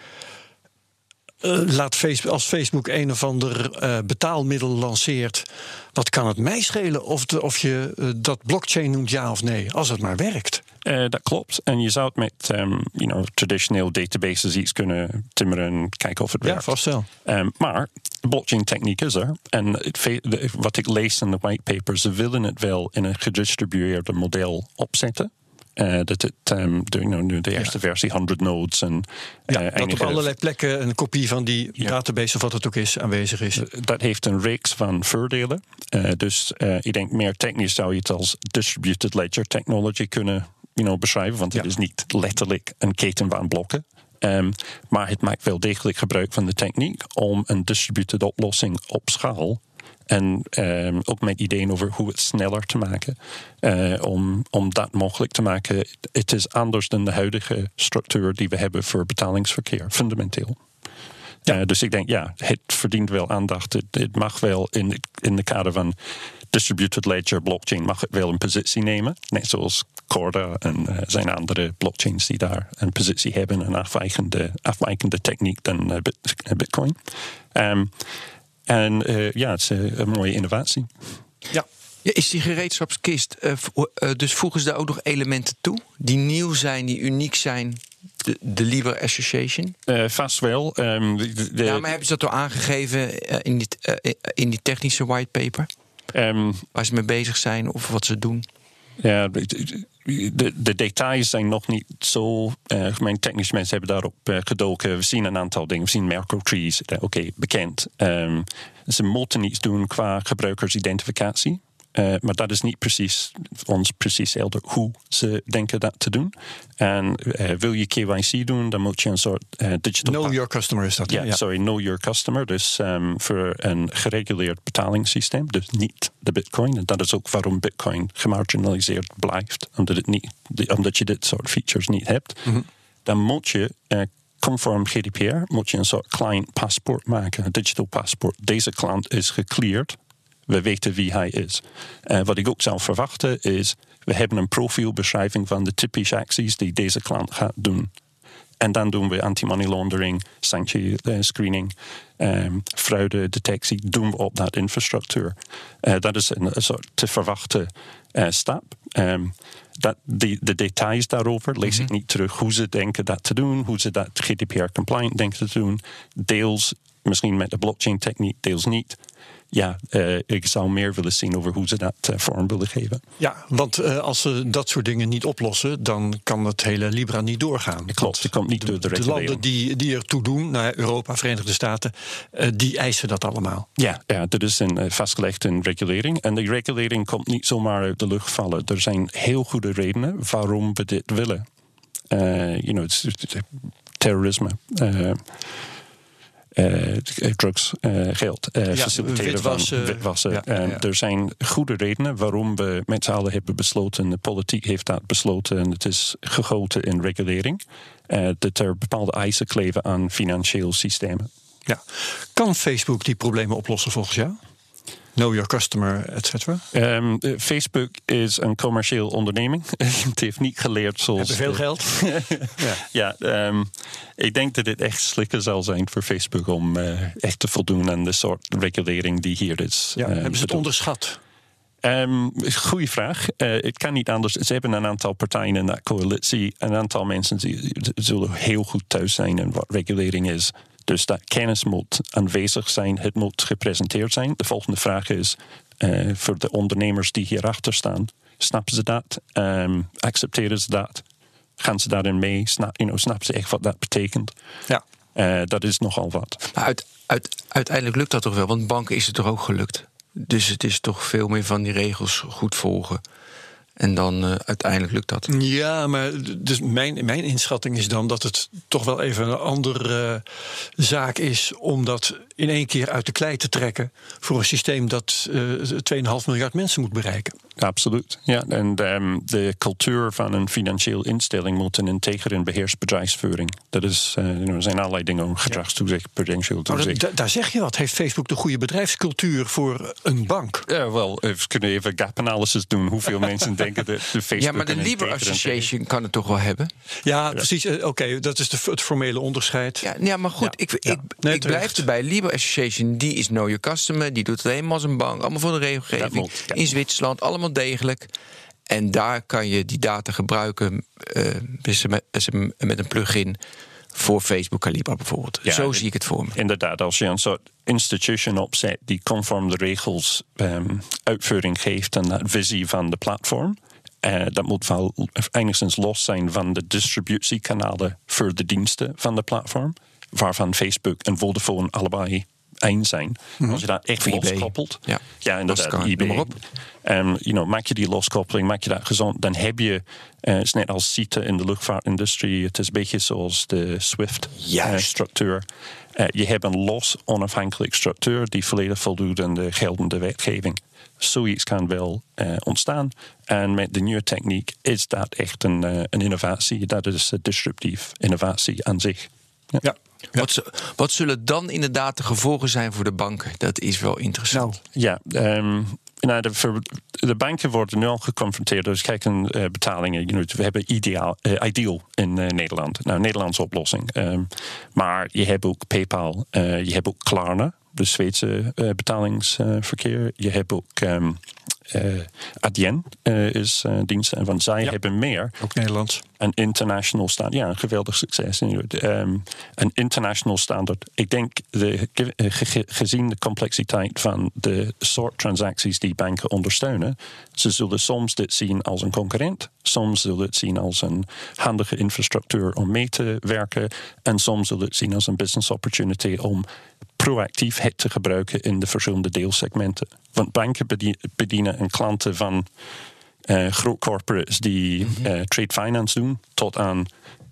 Speaker 1: Uh, laat Facebook, als Facebook een of ander uh, betaalmiddel lanceert, wat kan het mij schelen of, de, of je uh, dat blockchain noemt ja of nee, als het maar werkt?
Speaker 3: Dat klopt. En je zou het met um, you know, traditioneel databases iets kunnen timmeren, kijken of het werkt.
Speaker 1: Ja, vast wel.
Speaker 3: Um, maar de blockchain techniek is er. En wat ik lees in de whitepaper, ze willen het wel in een gedistribueerde model opzetten. Uh, dat het um, de, de eerste ja. versie 100 nodes en
Speaker 1: ja, uh, dat op allerlei plekken een kopie van die ja. database of wat het ook is aanwezig is.
Speaker 3: Dat heeft een reeks van voordelen. Uh, dus ik denk meer technisch zou je het als distributed ledger technology kunnen you know, beschrijven, want het is niet letterlijk een keten van blokken. Um, maar het maakt wel degelijk gebruik van de techniek om een distributed oplossing op schaal en um, ook met ideeën over hoe het sneller te maken. Uh, om, om dat mogelijk te maken. Het is anders dan de huidige structuur die we hebben voor betalingsverkeer, fundamenteel. Ja. Uh, dus ik denk, ja, het verdient wel aandacht. Het, het mag wel in, de, in de kader van distributed ledger blockchain mag het wel een positie nemen. Net zoals Corda en uh, zijn andere blockchains die daar een positie hebben, een afwijkende, afwijkende techniek dan uh, Bitcoin. Um, en uh, ja, het is een mooie innovatie.
Speaker 2: Ja. Ja, is die gereedschapskist, uh, uh, dus voegen ze daar ook nog elementen toe die nieuw zijn, die uniek zijn? De, de Libre Association?
Speaker 3: Uh, vast wel. Um,
Speaker 2: de, de, ja, maar hebben ze dat al aangegeven in, die, in die technische whitepaper? Um, Waar ze mee bezig zijn of wat ze doen?
Speaker 3: Ja, de, de, details zijn nog niet zo. Uh, mijn technische mensen hebben daarop uh, gedoken. We zien een aantal dingen. We zien Merkle trees, uh, oké, bekend. Um, ze moeten iets doen qua gebruikersidentificatie. Uh, maar dat is niet precies ons precies helder hoe ze denken dat te doen. En uh, wil je KYC doen, dan moet je een soort uh, digital.
Speaker 1: Know your customer is dat.
Speaker 3: Ja, yeah, sorry, know your customer. Dus um, voor een gereguleerd betalingssysteem, dus niet de Bitcoin. En dat is ook waarom Bitcoin gemarginaliseerd blijft, omdat, het niet, omdat je dit soort features niet hebt. Mm -hmm. Dan moet je conform GDPR moet je een soort client paspoort maken, een digital paspoort. Deze klant is gecleared we weten wie hij is. Uh, wat ik ook zou verwachten is, we hebben een profielbeschrijving van de typische acties die deze klant gaat doen. En dan doen we anti-money laundering, sanctie screening, um, fraudedetectie, doen we op dat infrastructuur. Uh, dat is een, een, soort te verwachten stap. Um, dat, de details daarover lees ik niet terug. Hoe ze denken dat te doen, hoe ze dat GDPR-compliant denken te doen. Deels misschien met de blockchain-techniek, deels niet ja, uh, ik zou meer willen zien over hoe ze dat uh, vorm willen geven.
Speaker 1: Ja, want uh, als ze dat soort dingen niet oplossen, dan kan het hele Libra niet doorgaan.
Speaker 3: Klopt, het komt niet door de,
Speaker 1: de landen die, die ertoe doen, nou, Europa, Verenigde Staten, die eisen dat allemaal.
Speaker 3: Ja, ja dat is een, vastgelegd in regulering. En die regulering komt niet zomaar uit de lucht vallen. Er zijn heel goede redenen waarom we dit willen. you know, terrorisme. Uh, drugs, uh, geld, ja, faciliteren witwassen. van witwassen. Ja, ja, er zijn goede redenen waarom we met z'n allen hebben besloten, de politiek heeft dat besloten en het is gegoten in regulering, dat er bepaalde eisen kleven aan financieel systemen.
Speaker 1: Ja. Kan Facebook die problemen oplossen volgens jou? Know your customer, et cetera?
Speaker 3: Um, Facebook is een commercieel onderneming. het heeft niet geleerd zoals.
Speaker 1: Hebben veel geld?
Speaker 3: ja, ja um, ik denk dat het echt slikken zal zijn voor Facebook om uh, echt te voldoen aan de soort regulering die hier is.
Speaker 1: Ja, um, hebben ze het onderschat?
Speaker 3: Um, goeie vraag. Uh, het kan niet anders. Ze hebben een aantal partijen in dat coalitie. Een aantal mensen die zullen heel goed thuis zijn in wat regulering is. Dus dat kennis moet aanwezig zijn, het moet gepresenteerd zijn. De volgende vraag is uh, voor de ondernemers die hierachter staan: snappen ze dat? Um, accepteren ze dat? Gaan ze daarin mee? Snap, you know, snappen ze echt wat dat betekent?
Speaker 1: Ja.
Speaker 3: Uh, dat is nogal wat.
Speaker 2: Maar uit, uit, uiteindelijk lukt dat toch wel? Want banken is het toch ook gelukt? Dus het is toch veel meer van die regels goed volgen. En dan uh, uiteindelijk lukt dat.
Speaker 1: Ja, maar dus mijn, mijn inschatting is dan dat het toch wel even een andere uh, zaak is om dat in één keer uit de klei te trekken voor een systeem dat uh, 2,5 miljard mensen moet bereiken.
Speaker 3: Absoluut. Ja, en um, de cultuur van een financieel instelling moet een integer en beheerst bedrijfsvoering. Dat is, uh, er zijn allerlei dingen om gedragstoezicht, prudential toezicht.
Speaker 1: Da daar zeg je wat. Heeft Facebook de goede bedrijfscultuur voor een bank?
Speaker 3: Ja, wel, we kunnen even gap analysis doen. Hoeveel mensen denken dat de Facebook.
Speaker 2: Ja, maar de Libre Association kan het toch wel hebben?
Speaker 1: Ja, ja. precies. Uh, Oké, okay, dat is de, het formele onderscheid.
Speaker 2: Ja, ja maar goed, ja. ik, ik, nee, ik blijf erbij. Libre Association, die is know your customer. Die doet het helemaal als een bank. Allemaal voor de regelgeving. In Zwitserland, allemaal degelijk. En daar kan je die data gebruiken uh, met, met een plugin voor Facebook Calibra bijvoorbeeld. Ja, Zo zie ik het voor me.
Speaker 3: Inderdaad, als je een soort institution opzet die conform de regels um, uitvoering geeft aan de visie van de platform. Uh, dat moet wel enigszins los zijn van de distributiekanalen voor de diensten van de platform. Waarvan Facebook en Vodafone allebei één zijn. Mm -hmm. Als je daar echt loskoppelt. Ja, ja inderdaad. eBay. Maar op. Um, you know, maak je die loskoppeling, maak je dat gezond, dan heb je, uh, het is net als CITE in de luchtvaartindustrie, het is een beetje zoals de SWIFT-structuur. Uh, je hebt een los, onafhankelijk structuur die volledig voldoet aan de geldende wetgeving. Zoiets kan wel uh, ontstaan. En met de nieuwe techniek is dat echt een, een innovatie. Dat is een disruptief innovatie aan zich.
Speaker 1: Ja. ja.
Speaker 2: Ja. Wat, wat, zullen dan inderdaad de gevolgen zijn voor de banken? Dat is wel interessant.
Speaker 3: Nou, ja, um, nou, de, de, banken worden nu al geconfronteerd. Dus kijk, een uh, betalingen. You know, we hebben ideaal, uh, Ideal in uh, Nederland. Nou, Nederlandse oplossing. Um, maar je hebt ook PayPal. je hebt ook Klarna, de Zweedse betalingsverkeer. je hebt ook um, uh, Adyen uh, is uh, dienst. Want zij ja. hebben meer.
Speaker 1: Ook Nederlands.
Speaker 3: Een international standaard. Ja, een geweldig succes. Um, een international standaard. Ik denk, de, ge, gezien de complexiteit van de soort transacties die banken ondersteunen, ze zullen soms dit zien als een concurrent. Soms zullen het zien als een handige infrastructuur om mee te werken. En soms zullen het zien als een business opportunity om proactief het te gebruiken in de verschillende deelsegmenten. Want banken bedienen een klanten van uh, groot corporates die mm -hmm. uh, trade finance doen, tot aan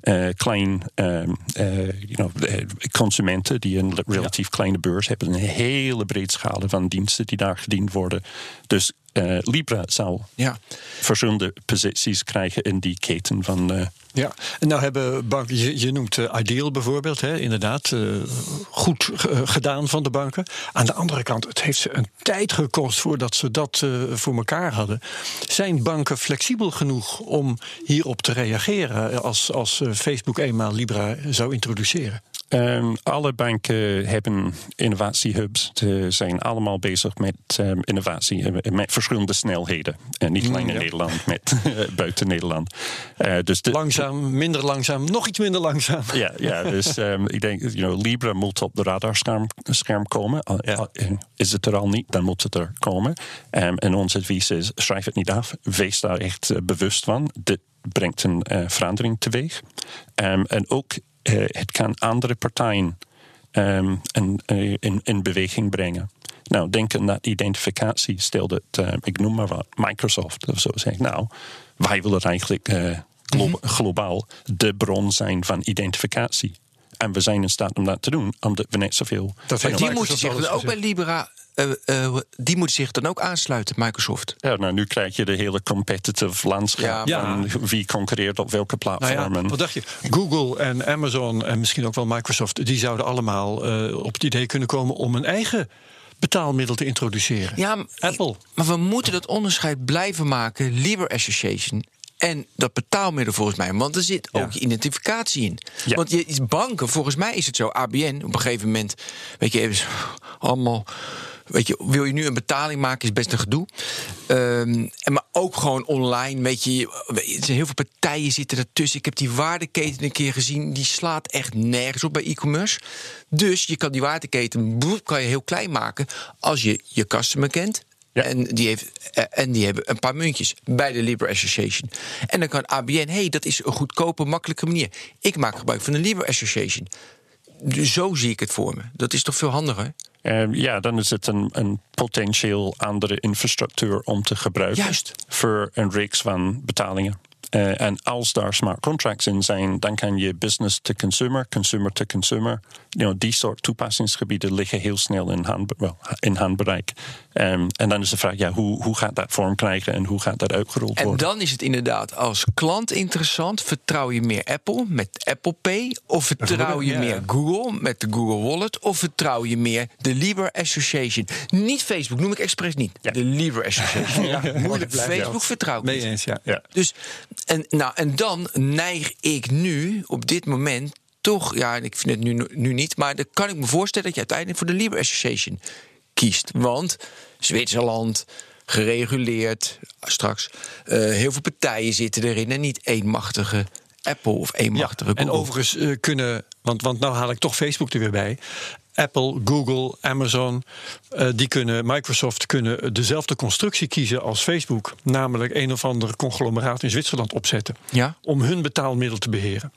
Speaker 3: uh, klein um, you know, consumenten die een relatief ja. kleine beurs hebben. Een hele breed schade van diensten die daar gediend worden. Dus uh, Libra zou ja. verschillende posities krijgen in die keten van. Uh,
Speaker 1: ja, en nou hebben banken, je, je noemt uh, Ideal bijvoorbeeld, hè, inderdaad, goed gedaan van de banken. Aan de andere kant, het heeft ze een tijd gekost voordat ze dat voor elkaar hadden. Zijn banken flexibel genoeg om hierop te reageren als, als Facebook eenmaal Libra zou introduceren?
Speaker 3: Um, alle banken hebben innovatiehubs. Ze zijn allemaal bezig met um, innovatie, met verschillende snelheden. En niet alleen in ja. Nederland, met buiten Nederland.
Speaker 1: Uh, dus de, langzaam, minder langzaam, nog iets minder langzaam.
Speaker 3: Ja, ja dus um, ik denk, you know, Libra moet op de radarscherm scherm komen. Ja. Is het er al niet, dan moet het er komen. en ons advies is, schrijf het niet af. Wees daar echt uh, bewust van. Dit brengt een verandering teweeg. en ook uh, het kan andere partijen um, in, in, in, beweging brengen. Nou, denk aan dat identificatie. Stel dat, uh, ik noem maar wat, Microsoft of zo zegt, nou, wij willen eigenlijk uh, glo mm -hmm. globaal de bron zijn van identificatie. En we zijn in staat om dat te doen, omdat we net zoveel.
Speaker 2: Dat die moeten zich ook bij Libera uh, uh, die moet zich dan ook aansluiten, Microsoft.
Speaker 3: Ja, nou, nu krijg je de hele competitive landschap ja, van wie concurreert op welke platformen. Nou
Speaker 1: ja, wat dacht je? Google en Amazon en misschien ook wel Microsoft, die zouden allemaal uh, op het idee kunnen komen om een eigen betaalmiddel te introduceren.
Speaker 2: Ja,
Speaker 1: Apple.
Speaker 2: Maar we moeten dat onderscheid blijven maken. Libre Association en dat betaalmiddel volgens mij. Want er zit ook ja. identificatie in. Ja. Want je, banken, volgens mij is het zo, ABN, op een gegeven moment, weet je, even allemaal. Weet je, wil je nu een betaling maken, is best een gedoe. Um, en maar ook gewoon online, weet je, er zijn heel veel partijen zitten ertussen. Ik heb die waardeketen een keer gezien, die slaat echt nergens op bij e-commerce. Dus je kan die waardeketen kan je heel klein maken als je je customer kent, ja. En, die heeft, eh, en die hebben een paar muntjes bij de Libre Association. En dan kan ABN, hey, dat is een goedkope, makkelijke manier. Ik maak gebruik van de Libre Association. Dus zo zie ik het voor me. Dat is toch veel handiger?
Speaker 3: Ehm, ja, dan is het een, een potentieel andere infrastructuur om te gebruiken.
Speaker 2: Juist.
Speaker 3: Voor een reeks van betalingen. Uh, en als daar smart contracts in zijn, dan kan je business to consumer, consumer to consumer. You know, die soort toepassingsgebieden liggen heel snel in, hand, well, in handbereik. Um, en dan is de vraag, ja, hoe, hoe gaat dat vorm krijgen en hoe gaat dat uitgerold
Speaker 2: en
Speaker 3: worden?
Speaker 2: En dan is het inderdaad als klant interessant. Vertrouw je meer Apple met Apple Pay? Of vertrouw je
Speaker 1: ja.
Speaker 2: meer Google met de Google Wallet? Of vertrouw je meer de Libra Association? Niet Facebook, noem ik expres niet.
Speaker 3: Ja.
Speaker 2: De Libra Association. ja, moeilijk. Facebook vertrouw ik
Speaker 1: Mee
Speaker 2: niet.
Speaker 1: eens, ja.
Speaker 3: Ja.
Speaker 2: Dus, en, nou, en dan neig ik nu op dit moment toch, ja, ik vind het nu, nu niet, maar dan kan ik me voorstellen dat je uiteindelijk voor de Libra Association kiest. Want Zwitserland, gereguleerd, straks, eh, heel veel partijen zitten erin en niet eenmachtige Apple of eenmachtige
Speaker 1: En
Speaker 2: Google.
Speaker 1: overigens eh, kunnen, want, want nou haal ik toch Facebook er weer bij. Apple, Google, Amazon, eh, die kunnen, Microsoft kunnen dezelfde constructie kiezen als Facebook. Namelijk een of ander conglomeraat in Zwitserland opzetten.
Speaker 2: Ja?
Speaker 1: Om hun betaalmiddel te beheren.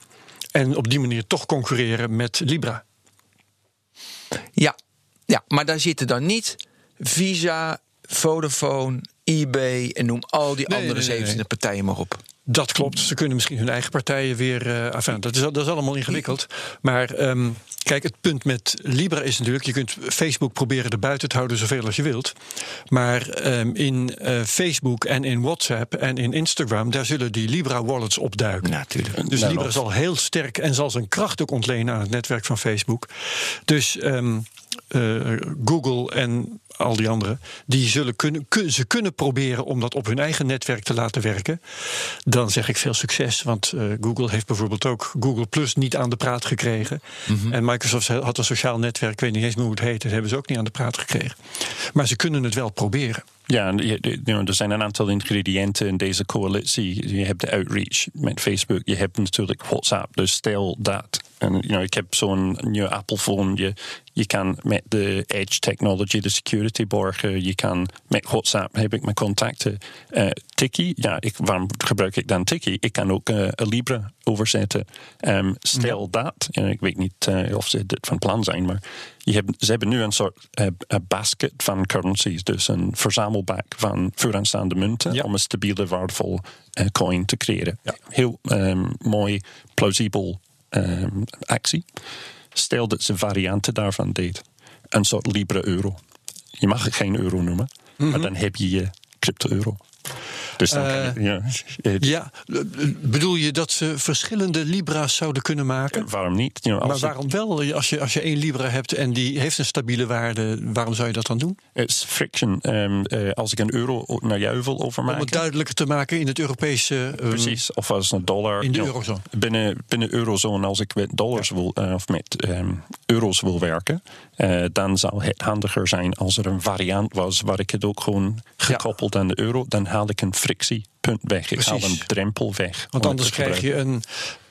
Speaker 1: En op die manier toch concurreren met Libra.
Speaker 2: Ja, ja, maar daar zitten dan niet Visa, Vodafone, eBay en noem al die
Speaker 1: Nee,
Speaker 2: andere
Speaker 1: nee, nee,
Speaker 2: 27 partijen maar op.
Speaker 1: Dat klopt. Ze kunnen misschien hun eigen partijen weer. eh enfin, dat, is, dat is allemaal ingewikkeld. Maar ehm, kijk, het punt met Libra is natuurlijk: je kunt Facebook proberen er buiten te houden zoveel als je wilt. Maar ehm, in eh, Facebook en in WhatsApp en in Instagram, daar zullen die Libra-wallets opduiken.
Speaker 2: Natuurlijk.
Speaker 1: Dus
Speaker 3: Nou,
Speaker 1: Libra zal heel sterk en zal zijn kracht ook ontlenen aan het netwerk van Facebook. Dus ehm, eh, Google en al die anderen, die zullen kunnen, kun- ze kunnen proberen om dat op hun eigen netwerk te laten werken. Dan zeg ik veel succes, want eh, Google heeft bijvoorbeeld ook Google Plus niet aan de praat gekregen. En Microsoft had een sociaal netwerk, ik weet niet eens meer hoe het heet, dat hebben ze ook niet aan de praat gekregen. Maar ze kunnen het wel proberen.
Speaker 3: Ja, er zijn een aantal ingrediënten in deze coalitie. Je hebt de outreach met Facebook, je hebt natuurlijk WhatsApp. Dus stel dat. En you know, ik heb zo'n nieuwe Apple phone. Je, je kan met de Edge technology de security borgen. Je kan met WhatsApp heb ik mijn contacten. Eh Tiki, ja, ik, waarom gebruik ik dan Tiki? Ik kan ook eh, een Libra overzetten. Ehm, stel dat, en ik weet niet eh, of ze dit van plan zijn, maar je hebt, ze hebben nu een soort een basket van currencies, dus een verzamelbak van vooraanstaande munten
Speaker 1: Ja.
Speaker 3: om een stabiele, waardevol eh, coin te creëren. Heel ehm, mooi, plausibel ehm, actie. Stel dat ze varianten daarvan deed, een soort Libra-euro. Je mag het geen euro noemen, maar dan heb je je crypto-euro. Dus dan ja, eh,
Speaker 1: Ja, eh, bedoel je dat ze verschillende Libra's zouden kunnen maken?
Speaker 3: waarom niet?
Speaker 1: Maar waarom wel? Als je, als je één Libra hebt en die heeft een stabiele waarde, waarom zou je dat dan doen?
Speaker 3: It's friction. Ehm, eh, als ik een euro naar jou wil
Speaker 1: Om
Speaker 3: overmaken.
Speaker 1: het duidelijker te maken in het Europese. ehm,
Speaker 3: Precies, of als een dollar.
Speaker 1: In de eurozone.
Speaker 3: Binnen, binnen de eurozone, als ik met dollars wil, eh, of met ehm, euro's wil werken, eh, dan zou het handiger zijn als er een variant was waar ik het ook gewoon gekoppeld aan de euro, dan haal ik een frictiepunt weg. Ik haal een drempel weg.
Speaker 1: Want anders krijg je een,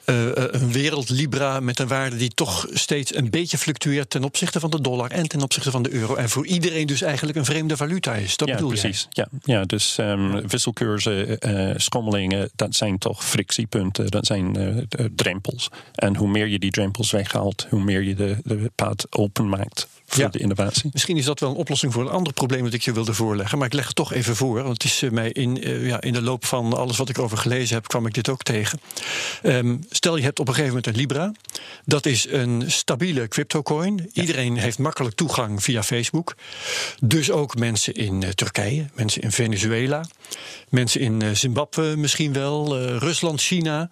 Speaker 1: eh, een wereld Libra met een waarde die toch steeds een beetje fluctueert ten opzichte van de dollar en ten opzichte van de euro. En voor iedereen dus eigenlijk een vreemde valuta is. Dat
Speaker 3: ja,
Speaker 1: bedoel
Speaker 3: precies. Ja, ja, dus wisselkoersen, eh, schommelingen, dat zijn toch frictiepunten, dat zijn drempels. En hoe meer je die drempels weghaalt, hoe meer je de, de pad openmaakt voor
Speaker 1: Ja.
Speaker 3: de innovatie.
Speaker 1: Misschien is dat wel een oplossing voor een ander probleem dat ik je wilde voorleggen. Maar ik leg het toch even voor. Want het is eh, mij in, eh, ja, in de loop van alles wat ik over gelezen heb, kwam ik dit ook tegen. Ehm, stel je hebt op een gegeven moment een Libra. Dat is een stabiele cryptocoin. Iedereen heeft makkelijk toegang via Facebook. Dus ook mensen in eh, Turkije, mensen in Venezuela, mensen in Zimbabwe misschien wel, Rusland, China.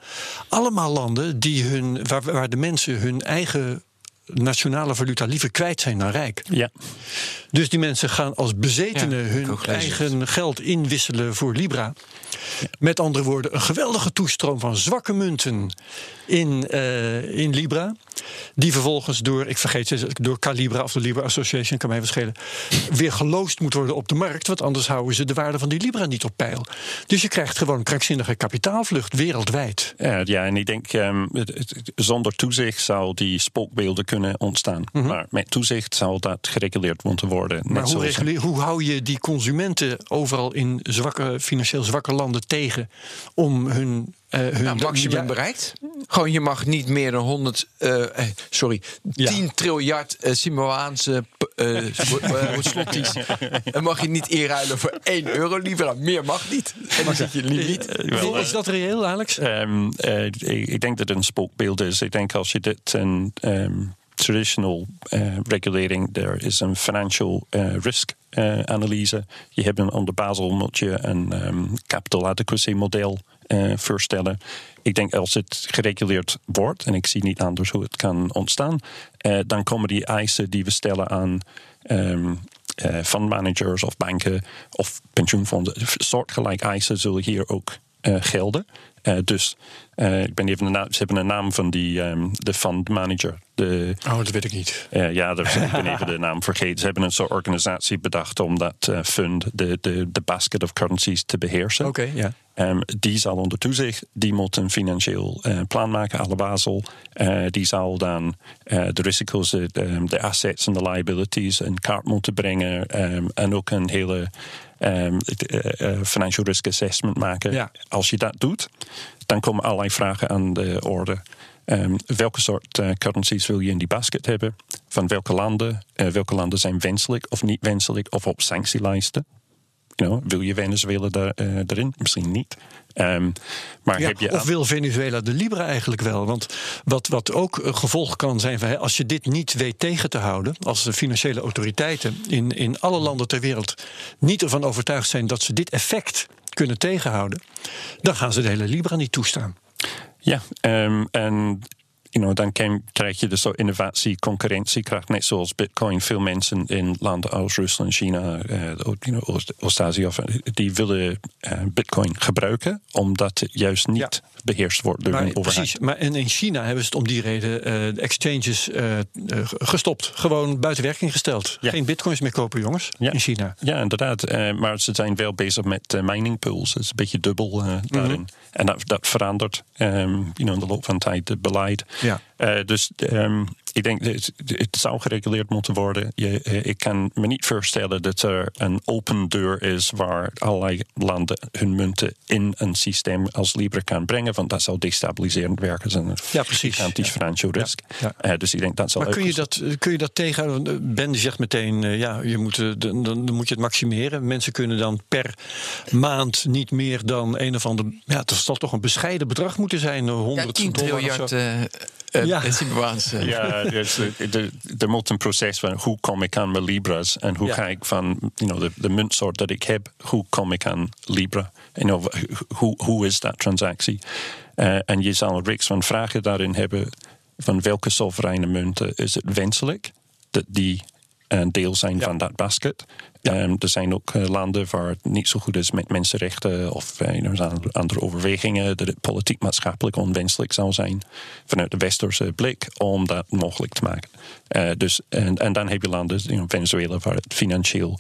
Speaker 1: Allemaal landen die hun, waar, waar de mensen hun eigen nationale valuta liever kwijt zijn dan rijk.
Speaker 3: Ja,
Speaker 1: Dus die mensen gaan als bezetenen
Speaker 2: Ja,
Speaker 1: hun eigen geld inwisselen voor Libra. Met andere woorden, een geweldige toestroom van zwakke munten in, eh, in Libra. Die vervolgens door, ik vergeet ze, door Calibra of de Libra Association, kan mij wel schelen, weer geloosd moet worden op de markt. Want anders houden ze de waarde van die Libra niet op peil. Dus je krijgt gewoon krankzinnige kapitaalvlucht wereldwijd.
Speaker 3: Ja, ja, en ik denk ehm, zonder toezicht zou die spookbeelden kunnen ontstaan. Maar met toezicht zou dat gereguleerd moeten worden.
Speaker 1: Mhm. Maar hoe, reguleer- hoe hou je die consumenten overal in zwakke, financieel zwakke landen tegen om hun eh, hun
Speaker 2: Nou, maximum
Speaker 1: ja,
Speaker 2: bereikt. Gewoon, je mag niet meer dan 100, eh, eh, sorry,
Speaker 1: Ja.
Speaker 2: 10 triljard uh, uh, slotties. Dan mag je niet inruilen voor 1 euro liever. Meer mag niet. En dan zit je limiet.
Speaker 1: Wel, is dat reëel, Alex?
Speaker 3: Um, uh, ik, denk dat het een spookbeeld is. Ik denk als je dit een um, traditional uh, regulating, there is een financial uh, risk analyse. Je hebt een onder Basel een um, capital adequacy model voorstellen. Ik denk als het gereguleerd wordt, en ik zie niet anders hoe het kan ontstaan, dan komen die eisen die we stellen aan uh, fondmanagers of banken of pensioenfondsen, soortgelijk eisen zullen hier ook gelden. Uh, dus ik ben even de naam, ze hebben een naam van die um, de fondmanager. De,
Speaker 1: oh, dat weet ik niet.
Speaker 3: ja, daar, ik ben even de naam vergeten. Ze hebben een soort organisatie bedacht om dat fund, de, de, de basket of currencies, te beheersen.
Speaker 1: Oké, okay, ja.
Speaker 3: Um, die zal onder toezicht, die moet een financieel uh, plan maken, alle Basel. Uh, die zal dan uh, de risico's, de, de, assets en de liabilities in kaart moeten brengen. Um, en ook een hele um, financial risk assessment maken.
Speaker 1: Ja.
Speaker 3: Als je dat doet, dan komen allerlei vragen aan de orde. Um, welke soort uh, currencies wil je in die basket hebben? Van welke landen? Uh, welke landen zijn wenselijk of niet wenselijk of op sanctielijsten? Wil je Venezuela daar, uh, erin? Misschien niet. Um, maar
Speaker 1: ja,
Speaker 3: heb je
Speaker 1: of wil Venezuela de Libra eigenlijk wel? Want wat, wat ook een gevolg kan zijn van als je dit niet weet tegen te houden, als de financiële autoriteiten in, in alle landen ter wereld niet ervan overtuigd zijn dat ze dit effect kunnen tegenhouden, dan gaan ze de hele Libra niet toestaan.
Speaker 3: Ja, um, en you know, dan krijg je dus zo innovatie, concurrentiekracht. Net zoals Bitcoin. Veel mensen in landen als Rusland, China, uh, you know, Oost-Azië, die willen uh, Bitcoin gebruiken, omdat het juist niet. Beheerst wordt door
Speaker 1: maar,
Speaker 3: een overheid.
Speaker 1: Precies, maar in, in China hebben ze het om die reden uh, de exchanges gestopt. Gewoon buiten werking gesteld.
Speaker 3: Ja.
Speaker 1: Geen bitcoins meer kopen, jongens,
Speaker 3: ja.
Speaker 1: in China.
Speaker 3: Ja, inderdaad. maar ze zijn wel bezig met mining pools. Dat is een beetje dubbel daarin.
Speaker 1: Mhm.
Speaker 3: En dat, dat verandert um, you know, in de loop van tijd, het beleid.
Speaker 1: Ja.
Speaker 3: Uh, dus um, ik denk dat het, het, zou gereguleerd moeten worden. Je, uh, ik kan me niet voorstellen dat er een open deur is waar allerlei landen hun munten in een systeem als Libra kan brengen. Want dat zou destabiliserend werken. Dat is een
Speaker 1: ja, precies.
Speaker 3: gigantisch
Speaker 1: ja.
Speaker 3: risk.
Speaker 1: Ja. Ja.
Speaker 3: Uh, dus ik denk dat zal
Speaker 1: maar kun je dat, kun je dat tegenhouden? Ben zegt meteen, ja, je moet, dan, dan moet je het maximeren. Mensen kunnen dan per maand niet meer dan een of ander. Ja, het zal toch een bescheiden bedrag moeten zijn. 100
Speaker 2: ja, 10 triljard. Uh,
Speaker 1: ja.
Speaker 2: Uh.
Speaker 3: ja, dus er moet een proces van hoe kom ik aan mijn Libra's en hoe
Speaker 1: Ja.
Speaker 3: ga ik van you know, de, de muntsoort dat ik heb, hoe kom ik aan Libra? You know, hoe, hoe is dat transactie? Uh, en je zal een reeks van vragen daarin hebben van welke soevereine munten is het wenselijk dat die deel zijn
Speaker 1: Ja.
Speaker 3: van dat basket.
Speaker 1: Ja.
Speaker 3: Um, er zijn ook uh, landen waar het niet zo goed is met mensenrechten of uh, er zijn andere overwegingen dat het politiek maatschappelijk onwenselijk zou zijn vanuit de westerse blik om dat mogelijk te maken. Uh, dus, en, en dan heb je landen, you know, Venezuela, waar het financieel,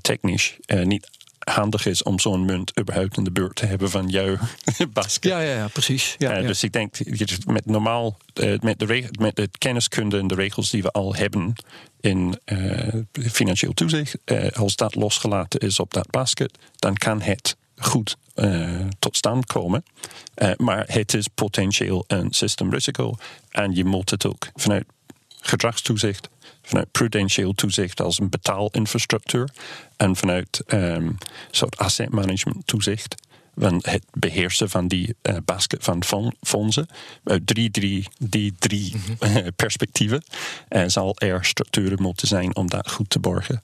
Speaker 3: technisch niet handig is om zo'n munt überhaupt in de buurt te hebben van jouw basket.
Speaker 1: Ja, ja, ja precies. Ja, ja.
Speaker 3: Dus ik denk, met normaal, met, de met de kenniskunde en de regels die we al hebben in uh, financieel toezicht, uh, als dat losgelaten is op dat basket, dan kan het goed uh, tot stand komen. Maar het is potentieel een systemrisico en je moet het ook vanuit gedragstoezicht, vanuit prudentieel toezicht als een betaalinfrastructuur en vanuit um, soort asset management toezicht. Van het beheersen van die uh, basket van fon- fondsen. Uit drie, drie, die drie uh, perspectieven uh, zal er structuren moeten zijn om dat goed te borgen.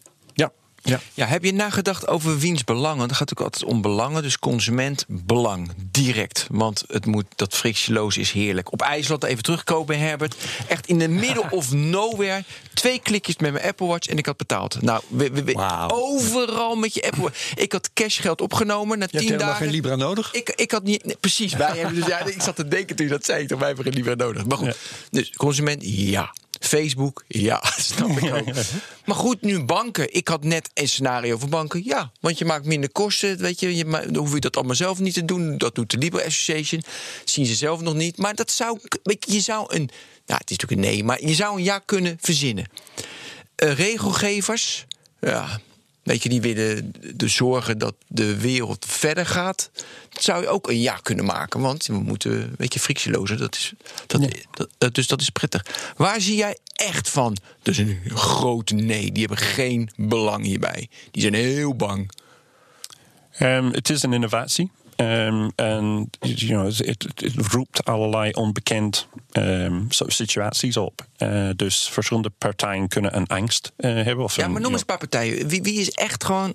Speaker 1: Ja. ja.
Speaker 2: Heb je nagedacht over wiens belangen? Het gaat ook altijd om belangen, dus consument belang, direct. Want het moet, dat frictieloos is heerlijk. Op IJsland, even terugkomen Herbert. Echt in de middle of nowhere. Twee klikjes met mijn Apple Watch en ik had betaald. Nou, we, we- we-
Speaker 1: Wauw.
Speaker 2: overal met je Apple Watch. Ik had cashgeld opgenomen na
Speaker 1: Je
Speaker 2: tien
Speaker 1: helemaal
Speaker 2: dagen.
Speaker 1: geen Libra nodig.
Speaker 2: Ik, ik had niet. nee, precies, wij hebben dus. Ja, ik zat te denken toen je dat zei. Toch, wij hebben geen Libra nodig. Maar goed. Dus consument, ja. Facebook, ja, snap ik ook. Maar goed, nu banken. Ik had net een scenario voor banken. Ja, want je maakt minder kosten. Weet je, je dan hoef je dat allemaal zelf niet te doen. Dat doet de Libra Association. Zien ze zelf nog niet. Maar dat zou. Weet je, je zou een. Nou, het is natuurlijk een nee, maar je zou een ja kunnen verzinnen. Eh, regelgevers, ja. Weet je, die willen de zorgen dat de wereld verder gaat. Dat zou je ook een ja kunnen maken. Want we moeten een beetje frictielozer. Dat is, dat, dat, dus dat is prettig. Waar zie jij echt van? Dus een grote nee. Die hebben geen belang hierbij. Die zijn heel bang.
Speaker 3: Um, het is een innovatie. Um, en you know, het, het, roept allerlei onbekend um, situaties op. Uh, dus verschillende partijen kunnen een angst uh, hebben. Of
Speaker 2: ja,
Speaker 3: een,
Speaker 2: maar noem eens een paar partijen. Wie, wie is echt gewoon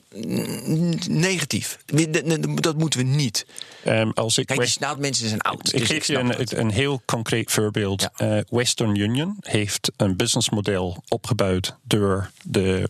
Speaker 2: negatief? Wie, dat moeten we niet.
Speaker 3: Um, als ik
Speaker 2: Kijk, die snaadmensen zijn oud.
Speaker 3: Ik
Speaker 2: dus
Speaker 3: geef je een, een, heel concreet voorbeeld. Ja. Uh, Western Union heeft een businessmodel opgebouwd door de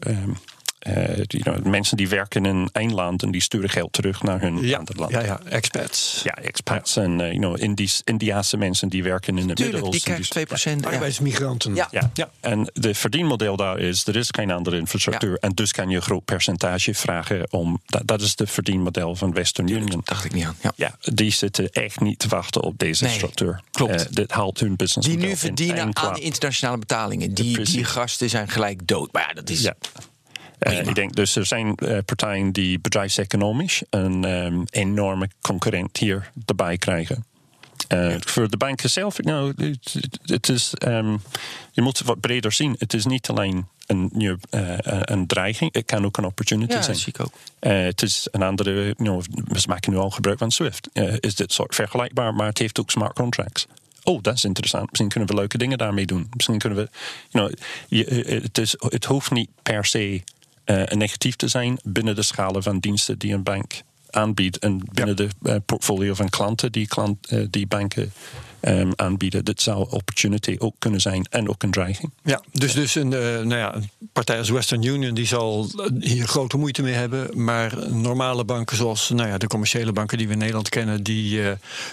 Speaker 3: uh, you know, mensen die werken in één land en die sturen geld terug naar hun
Speaker 1: ja,
Speaker 3: ander land.
Speaker 1: Ja, ja, expats.
Speaker 3: Ja, expats. En uh, you know, Indisch, Indiaanse mensen die werken in het
Speaker 2: Tuurlijk,
Speaker 3: Midden-Oosten.
Speaker 2: die krijgen 2%.
Speaker 1: Ja. Arbeidsmigranten.
Speaker 2: Ja.
Speaker 3: Ja. ja. En de verdienmodel daar is, er is geen andere infrastructuur. Ja. En dus kan je een groot percentage vragen om... Dat, dat is de verdienmodel van Western Union.
Speaker 2: Dat dacht ik niet aan. Ja.
Speaker 3: ja, die zitten echt niet te wachten op deze
Speaker 2: nee,
Speaker 3: structuur.
Speaker 2: Klopt.
Speaker 3: Uh, dit haalt hun business
Speaker 2: Die nu verdienen aan de internationale betalingen. Die, die gasten zijn gelijk dood. Maar ja, dat is...
Speaker 3: Uh, ik denk dus er zijn uh, partijen die bedrijfseconomisch een um, enorme concurrent hier erbij krijgen. Uh, ja. Voor de banken zelf, nou, het, is, um, je moet het wat breder zien. Het is niet alleen een, nieuw, een dreiging, het kan ook een opportunity
Speaker 2: ja,
Speaker 3: zijn.
Speaker 2: Dat zie ik ook.
Speaker 3: het is een andere, you know, we maken nu al gebruik van Swift. is dit soort vergelijkbaar, maar het heeft ook smart contracts oh, dat is interessant. Misschien kunnen we leuke dingen daarmee doen. Misschien kunnen we, you know, je, het, is, het hoeft niet per se negatief te zijn binnen de schalen van diensten die een bank aanbiedt en binnen ja. de uh, portfolio van klanten die, klant, uh, die banken um, aanbieden. Dit zou opportunity ook kunnen zijn en ook een dreiging.
Speaker 1: Ja, dus, dus een, nou ja, een partij als Western Union die zal hier grote moeite mee hebben, maar normale banken zoals nou ja, de commerciële banken die we in Nederland kennen, die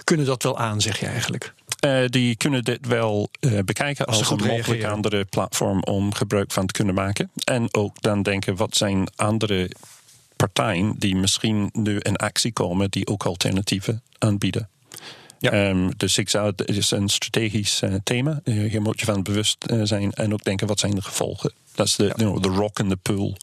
Speaker 1: kunnen dat wel aan, zeg je eigenlijk.
Speaker 3: Uh, die kunnen dit wel uh, bekijken als, als een mogelijk reageren. andere platform om gebruik van te kunnen maken. En ook dan denken, wat zijn andere partijen die misschien nu in actie komen die ook alternatieven aanbieden. Ja. Um, dus ik zou, het is een strategisch uh, thema. Hier moet je van bewust zijn en ook denken, wat zijn de gevolgen? Dat is de ja. you know, the rock in the pool.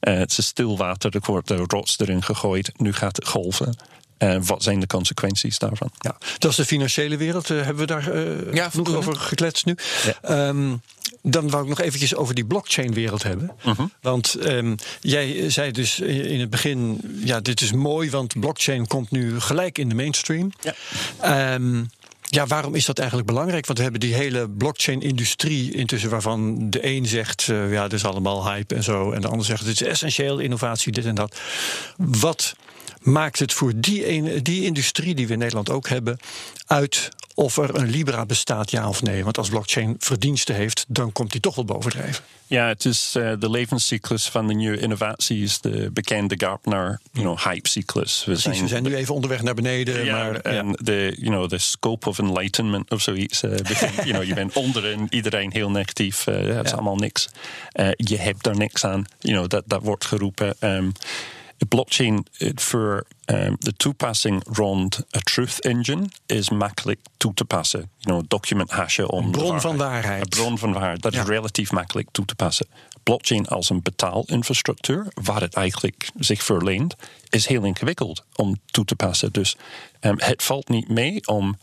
Speaker 3: het is stil water, er wordt de rots erin gegooid. Nu gaat het golven. En wat zijn de consequenties daarvan?
Speaker 1: Ja, dat is de financiële wereld. Uh, hebben we daar uh,
Speaker 2: ja,
Speaker 1: genoeg over gekletst nu? Ja. Um, dan wou ik nog eventjes over die blockchain-wereld hebben. Uh -huh. Want um, jij zei dus in het begin: ja, dit is mooi, want blockchain komt nu gelijk in de mainstream. Ja. Um, ja, waarom is dat eigenlijk belangrijk? Want we hebben die hele blockchain-industrie intussen, waarvan de een zegt: uh, ja, dit is allemaal hype en zo. En de ander zegt: dit is essentieel, innovatie, dit en dat. Wat maakt het voor die, ene, die industrie die we in Nederland ook hebben uit of er een Libra bestaat, ja of nee? Want als blockchain verdiensten heeft, dan komt die toch wel bovendrijven.
Speaker 3: Ja, het is uh, de levenscyclus van de nieuwe innovaties, de bekende Gartner you know, hype-cyclus.
Speaker 1: We zijn, we zijn nu even onderweg naar beneden.
Speaker 3: Ja,
Speaker 1: maar,
Speaker 3: en ja. de you know, the scope of enlightenment of zoiets. Uh, you know, je bent onderin, iedereen heel negatief, uh, dat is allemaal niks. je hebt daar niks aan, you know, dat, dat wordt geroepen. Um, blockchain voor um, de toepassing rond een truth engine is makkelijk toe te passen. You know, document hashen om.
Speaker 1: Een bron van waarheid.
Speaker 3: Een bron van waarheid. Dat ja. is relatief makkelijk toe te passen. Blockchain als een betaalinfrastructuur, waar het eigenlijk zich verleent, is heel ingewikkeld om toe te passen. Dus um, het valt niet mee om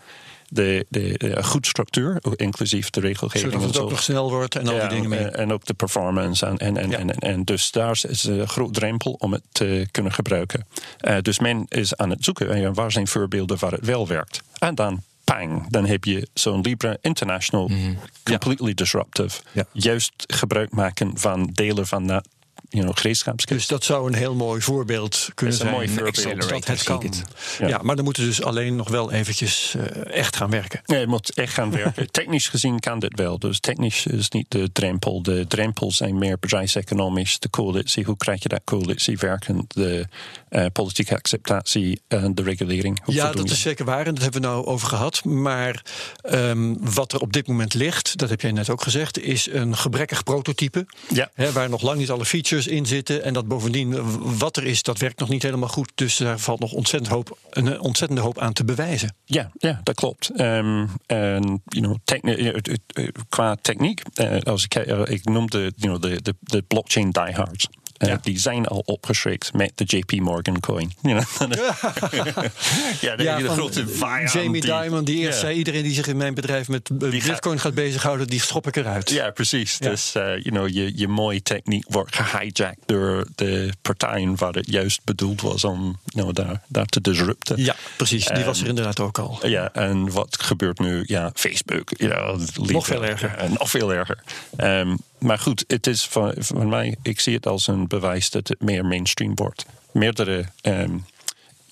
Speaker 3: de, de, de goed structuur, inclusief de regelgeving.
Speaker 1: Zodat het ook nog snel wordt en al die dingen mee.
Speaker 3: En ook de performance. En, en, en, en, en, dus daar is een groot drempel om het te kunnen gebruiken. Uh, dus men is aan het zoeken, waar zijn voorbeelden waar het wel werkt. En dan pang, dan heb je zo'n Libra International, mm -hmm. completely ja. disruptive. Juist gebruik maken van delen van dat you know, gereedschapskist.
Speaker 1: Dus dat zou een heel mooi voorbeeld kunnen
Speaker 3: is
Speaker 1: zijn.
Speaker 3: Een mooi voorbeeld
Speaker 1: dat het kan. Ja. ja. maar dan moeten dus alleen nog wel eventjes uh, echt gaan werken.
Speaker 3: Ja, het moet echt gaan werken. technisch gezien kan dit wel. Dus technisch is niet de drempel. De drempels zijn meer bedrijfseconomisch. De coalitie, hoe krijg je dat coalitie werkend? De uh, politieke acceptatie en de regulering.
Speaker 1: Ja, dat is zeker waar. En dat hebben we nou over gehad. Maar um, wat er op dit moment ligt, dat heb jij net ook gezegd, is een gebrekkig prototype.
Speaker 3: Ja.
Speaker 1: Hè, waar nog lang niet alle features in zitten. En dat bovendien wat er is, dat werkt nog niet helemaal goed. Dus daar valt nog ontzettend hoop, een ontzettende hoop aan te bewijzen.
Speaker 3: Ja, ja dat klopt. Um, en you know, techni qua techniek, als ik, ik noemde you know, de, de, de blockchain diehards. Uh,
Speaker 1: Ja.
Speaker 3: Die zijn al opgeschrikt met de JP Morgan coin. You know? ja, de,
Speaker 1: Ja,
Speaker 3: de
Speaker 1: van
Speaker 3: grote vijand.
Speaker 1: Jamie
Speaker 3: die-
Speaker 1: Dimon, die eerst zei... iedereen die zich in mijn bedrijf met eh,
Speaker 3: Die gaat-
Speaker 1: bitcoin gaat bezighouden... die schop ik eruit.
Speaker 3: Ja, precies. Dus uh, you know, je, je mooie techniek wordt gehijacked door de partijen waar het juist bedoeld was om you know, daar, daar te disrupten.
Speaker 1: Ja, precies. Die was er inderdaad ook al.
Speaker 3: Ja, en wat gebeurt nu? Ja, Facebook. Ja,
Speaker 1: Nog veel erger.
Speaker 3: Nog veel erger. Ehm, maar goed, het is van, van mij, ik zie het als een bewijs dat het meer mainstream wordt. Meerdere ehm,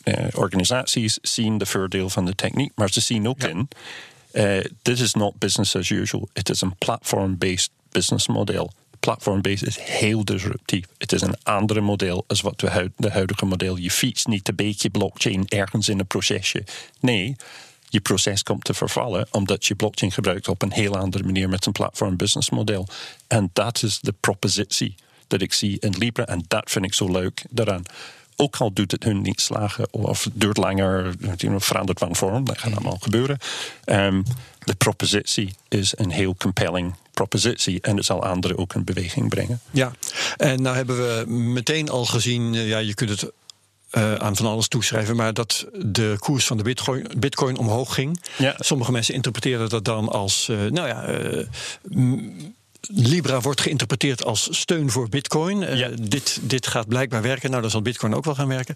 Speaker 3: eh, organisaties zien de voordeel van de techniek, maar ze zien ook in. eh, Dit is not business as usual. Het is een platform-based business model. Platform-based is heel disruptief. Het is een andere model als wat we de huidige model. Je fietst niet een beetje blockchain ergens in een procesje. Nee, je proces komt te vervallen omdat je blockchain gebruikt op een heel andere manier met een platform business model. En dat is de propositie dat ik zie in Libra en dat vind ik zo leuk daaraan. Ook al doet het hun niet slagen of het duurt langer, verandert van vorm, dat gaat allemaal gebeuren. Ehm, de propositie is een heel compelling propositie en het zal anderen ook in beweging brengen.
Speaker 1: Ja, en nou hebben we meteen al gezien... eh, ja, je kunt het eh, aan van alles toeschrijven... maar dat de koers van de bitcoin, bitcoin omhoog ging.
Speaker 3: Ja.
Speaker 1: Sommige mensen interpreteerden dat dan als... eh, nou ja... eh, Libra wordt geïnterpreteerd als steun voor Bitcoin. Dit, dit gaat blijkbaar werken. Nou, dan zal Bitcoin ook wel gaan werken.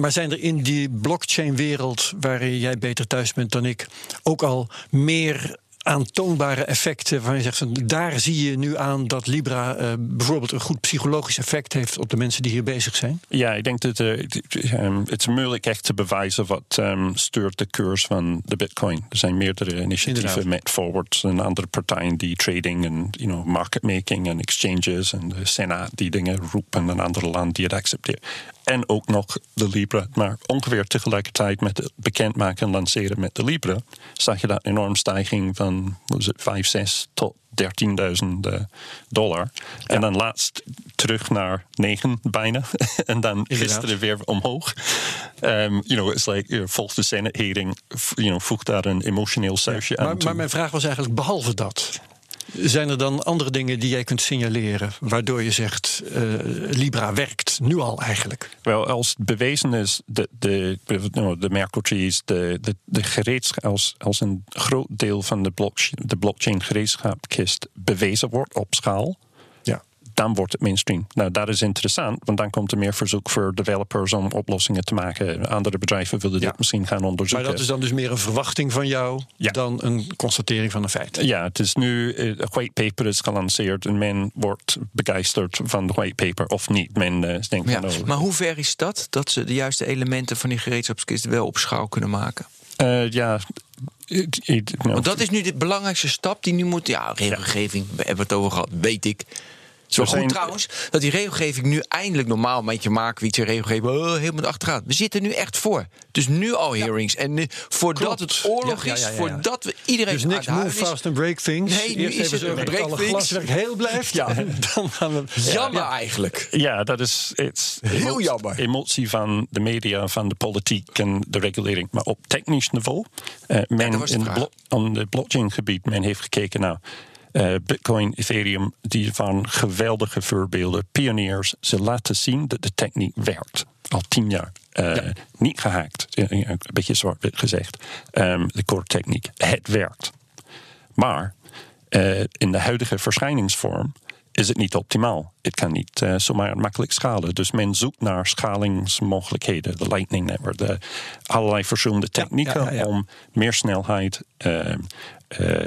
Speaker 1: Maar zijn er in die blockchain-wereld, waarin jij beter thuis bent dan ik, ook al meer aantoonbare effecten waarvan je zegt van daar zie je nu aan dat Libra eh, bijvoorbeeld een goed psychologisch effect heeft op de mensen die hier bezig zijn?
Speaker 3: Ja, ik denk dat eh, het, ehm, het is moeilijk echt te bewijzen wat ehm, stuurt de koers van de bitcoin. Er zijn meerdere initiatieven met forwards en andere partijen die trading en you know, market making en exchanges en de Senaat die dingen roepen en een ander land die het accepteert. En ook nog de Libra. Maar ongeveer tegelijkertijd met het bekendmaken en lanceren met de Libra zag je dat enorm stijging van was het, 5, 6 tot 13.000 eh, dollar. En dan laatst terug naar 9 bijna. en dan gisteren weer omhoog. Um, you know, it's like, you know, volgens de Senate hearing, you know, voeg daar een emotioneel sausje aan
Speaker 1: Maar,
Speaker 3: toe.
Speaker 1: maar mijn vraag was eigenlijk behalve dat. Zijn er dan andere dingen die jij kunt signaleren waardoor je zegt eh, Libra werkt nu al eigenlijk?
Speaker 3: Wel, als het bewezen is dat de, nou, de trees, de, de, de gereedschap, als, als een groot deel van de, blockchain, de blockchain gereedschapkist bewezen wordt op schaal. Dan wordt het mainstream. Nou, dat is interessant, want dan komt er meer verzoek voor developers om oplossingen te maken. Andere bedrijven willen
Speaker 1: Ja.
Speaker 3: dit misschien gaan
Speaker 1: Maar
Speaker 3: onderzoeken.
Speaker 1: dat is dan dus meer een verwachting van jou
Speaker 3: Ja.
Speaker 1: dan een constatering van een feit.
Speaker 3: Ja, het is nu, eh, een white paper is gelanceerd en men wordt begeisterd van de white paper of niet. Men eh, denkt
Speaker 2: Ja.
Speaker 3: van, oh,
Speaker 2: Maar hoe ver is dat? Dat ze de juiste elementen van die gereedschapskist wel op schaal kunnen maken?
Speaker 3: eh, ja, nou,
Speaker 2: Want dat is nu de belangrijkste stap die nu moet. Ja, regelgeving, we hebben het over gehad, weet ik. Het is wel
Speaker 3: We
Speaker 2: goed
Speaker 3: zijn-
Speaker 2: trouwens dat die regelgeving nu eindelijk normaal een beetje maken. Wie regelgeving oh, helemaal achteraan. We zitten nu echt voor. Dus nu al hearings. En nu, voordat
Speaker 1: Klopt.
Speaker 2: het oorlog
Speaker 1: Ja, ja,
Speaker 2: is,
Speaker 1: ja, ja.
Speaker 2: voordat we iedereen
Speaker 1: Dus niks move fast and break things.
Speaker 2: Nee, nu
Speaker 1: Eerst
Speaker 2: is het break things.
Speaker 1: glaswerk heel blijft. Ja, dan gaan we.
Speaker 2: Jammer
Speaker 1: Ja.
Speaker 2: eigenlijk.
Speaker 3: Ja, dat is it's
Speaker 2: Heel jammer.
Speaker 3: emotie van de media, van de politiek en de regulering. Maar op technisch niveau, eh men in de blockchain gebied, men heeft gekeken naar eh, Bitcoin, Ethereum, die waren geweldige voorbeelden, pioniers. Ze laten zien dat de techniek werkt. Al tien jaar. Eh, Niet gehaakt, eh, een beetje zwart-wit gezegd. Ehm, de core techniek. Het werkt. Maar eh, in de huidige verschijningsvorm is het niet optimaal. Het kan niet eh, zomaar makkelijk schalen. Dus men zoekt naar schalingsmogelijkheden. De Lightning Network, de allerlei verschillende technieken
Speaker 1: ja, ja.
Speaker 3: om meer snelheid, eh, eh,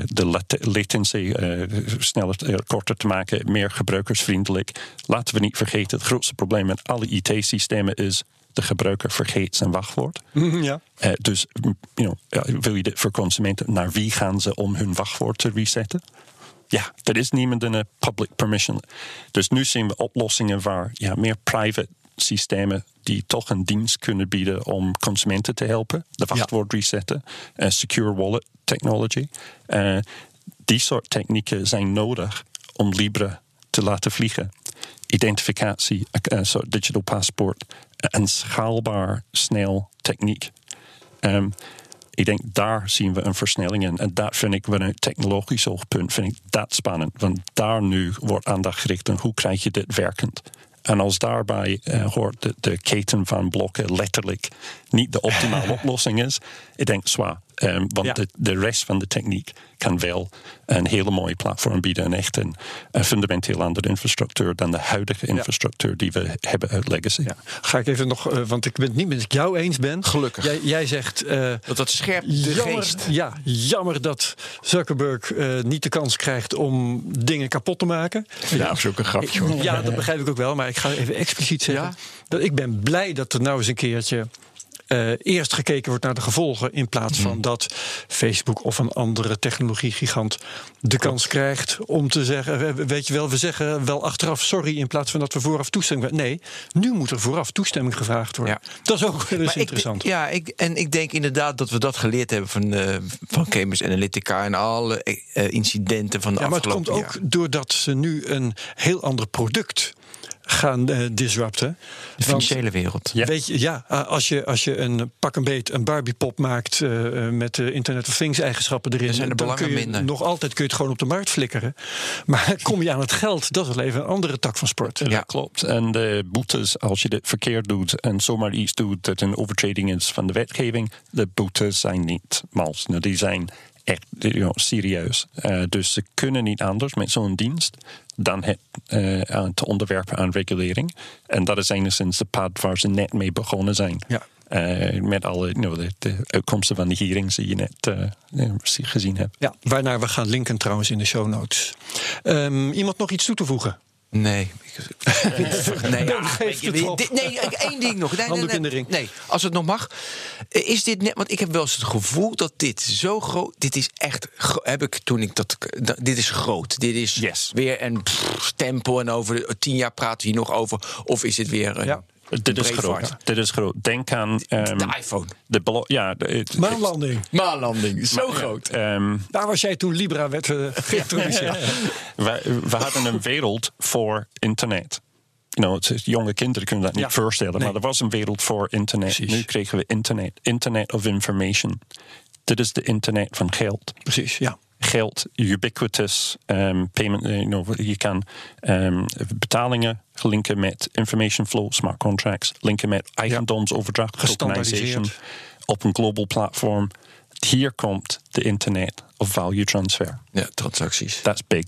Speaker 3: de lat- latency sneller, korter te maken, meer gebruikersvriendelijk. Laten we niet vergeten, het grootste probleem met alle IT-systemen is de gebruiker vergeet zijn wachtwoord.
Speaker 1: Ja.
Speaker 3: Eh, dus mm, you know, ja, wil je dit voor consumenten? Naar wie gaan ze om hun wachtwoord te resetten? Ja, er is niemand in een public permission. Dus nu zien we oplossingen waar ja, meer private systemen die toch een dienst kunnen bieden om consumenten te helpen. De wachtwoord resetten, eh, secure wallet technology. Eh, die soort technieken zijn nodig om Libra te laten vliegen. Identificatie, eh, een soort digital passport, een schaalbaar snel techniek. Ehm, ik denk daar zien we een versnelling in. En dat vind ik vanuit technologisch oogpunt vind ik dat spannend. Want daar nu wordt aandacht gericht aan hoe krijg je dit werkend. En als daarbij uh, hoort de, de keten van blokken letterlijk niet de optimale oplossing is, ik denk zwaar. Um, want
Speaker 1: Ja.
Speaker 3: de, de rest van de techniek kan wel een hele mooie platform bieden. En echt een, een fundamenteel andere infrastructuur dan de huidige infrastructuur die we hebben uit Legacy.
Speaker 1: Ja. Ga ik even nog, eh, want ik ben het niet met jou eens ben.
Speaker 2: Gelukkig.
Speaker 1: Jij, jij zegt. eh,
Speaker 2: Dat dat scherpt de
Speaker 1: jammer,
Speaker 2: geest.
Speaker 1: ja, jammer dat Zuckerberg eh, niet de kans krijgt om dingen kapot te maken.
Speaker 2: Ja, dat is ook een grapje hoor.
Speaker 1: Ja, dat begrijp ik ook wel. Maar ik ga even expliciet zeggen.
Speaker 2: Ja?
Speaker 1: Dat ik ben blij dat er nou eens een keertje. Eh, eerst gekeken wordt naar de gevolgen. In plaats van dat Facebook of een andere technologiegigant de kans krijgt om te zeggen. Weet je wel, we zeggen wel achteraf sorry. In plaats van dat we vooraf toestemming. Nee, nu moet er vooraf toestemming gevraagd worden.
Speaker 2: Ja.
Speaker 1: Dat is ook wel eens
Speaker 2: Maar ik-
Speaker 1: interessant.
Speaker 2: ja, ik, en ik denk inderdaad dat we dat geleerd hebben van, eh, van Cambridge Analytica en alle eh, incidenten van de
Speaker 1: Ja, maar het
Speaker 2: afgelopen
Speaker 1: komt ook doordat ze nu een heel ander product gaan eh, disrupten.
Speaker 2: De
Speaker 1: Want,
Speaker 2: financiële wereld.
Speaker 3: Ja.
Speaker 1: Weet je, ja, als je, als je een pak een beet een Barbie-pop maakt eh, eh, met de Internet of Things eigenschappen erin,
Speaker 2: Dan zijn de
Speaker 1: dan
Speaker 2: belangen
Speaker 1: kun je
Speaker 2: minder.
Speaker 1: nog altijd kun je het gewoon op de markt flikkeren. Maar kom je aan het geld, dat is wel even een andere tak van sport.
Speaker 3: Ja, klopt. En de boetes, als je dit verkeerd doet en zomaar iets doet dat een overtreding is van de wetgeving, de boetes zijn niet mals. Nou, die zijn echt you know, serieus. Eh, dus ze kunnen niet anders met zo'n dienst dan het eh, te onderwerpen aan regulering. En dat is enigszins de pad waar ze net mee begonnen zijn.
Speaker 1: Ja.
Speaker 3: Eh, met alle you know, de, de uitkomsten van de hearings die je net eh, gezien hebt.
Speaker 1: Ja, waarnaar we gaan linken trouwens in de show notes. Ehm, iemand nog iets toe te voegen?
Speaker 2: Nee. Nee, ja, dit- nee, één ding nog. Nee, nee,
Speaker 1: Handdoek
Speaker 2: nee,
Speaker 1: in de ring.
Speaker 2: Nee, als het nog mag. Is dit net, want ik heb wel eens het gevoel dat dit zo groot. Dit is echt. Heb ik toen ik dat. dat- Dit is groot. Dit is
Speaker 3: Yes.
Speaker 2: weer een pff, stempel. En over tien jaar praten we hier nog over. Of is het weer een.
Speaker 1: Ja.
Speaker 3: Dit is groot. Dit is groot. Denk aan ehm,
Speaker 2: De iPhone.
Speaker 3: de ja, de, het-
Speaker 1: Maanlanding.
Speaker 2: Maanlanding. Zo groot.
Speaker 3: ehm,
Speaker 1: Daar was jij toen Libra werd geïntroduceerd.
Speaker 3: we, we hadden een wereld voor internet. You know, het is- jonge kinderen kunnen dat niet
Speaker 1: Ja,
Speaker 3: voorstellen,
Speaker 1: nee.
Speaker 3: maar er was een wereld voor internet.
Speaker 1: Precies.
Speaker 3: Nu kregen we internet. Internet of information. Dit is de internet van geld.
Speaker 1: Precies, ja.
Speaker 3: Geld, ubiquitous um, payment. eh, You know, je kan um, betalingen linken met information flow, smart contracts, linken met eigendomsoverdracht, tokenization
Speaker 1: Gestandaardiseerd.
Speaker 3: op een global platform. Hier komt de internet of value transfer.
Speaker 2: Ja, transacties.
Speaker 3: That's big.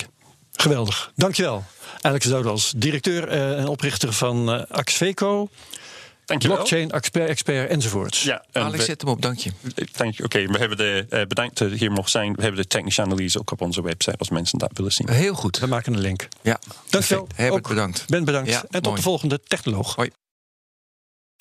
Speaker 1: Geweldig. Dankjewel. Alex Zoudals, directeur eh, en oprichter van eh, Axveco,
Speaker 3: Dankjewel.
Speaker 1: blockchain expert, expert enzovoorts.
Speaker 3: Ja, en
Speaker 2: Alex,
Speaker 3: we-
Speaker 2: zet hem op, dank je.
Speaker 3: Dank je. Oké, we hebben de eh, bedankt dat je hier mocht zijn. We hebben de technische analyse ook op onze website als mensen dat willen zien.
Speaker 2: Heel goed.
Speaker 1: We maken een link.
Speaker 2: Ja,
Speaker 1: Dankjewel.
Speaker 2: perfect. Herbert,
Speaker 1: Ook
Speaker 2: bedankt.
Speaker 1: Ben bedankt.
Speaker 2: Ja,
Speaker 1: en tot
Speaker 2: mooi.
Speaker 1: de volgende technoloog.
Speaker 2: Hoi.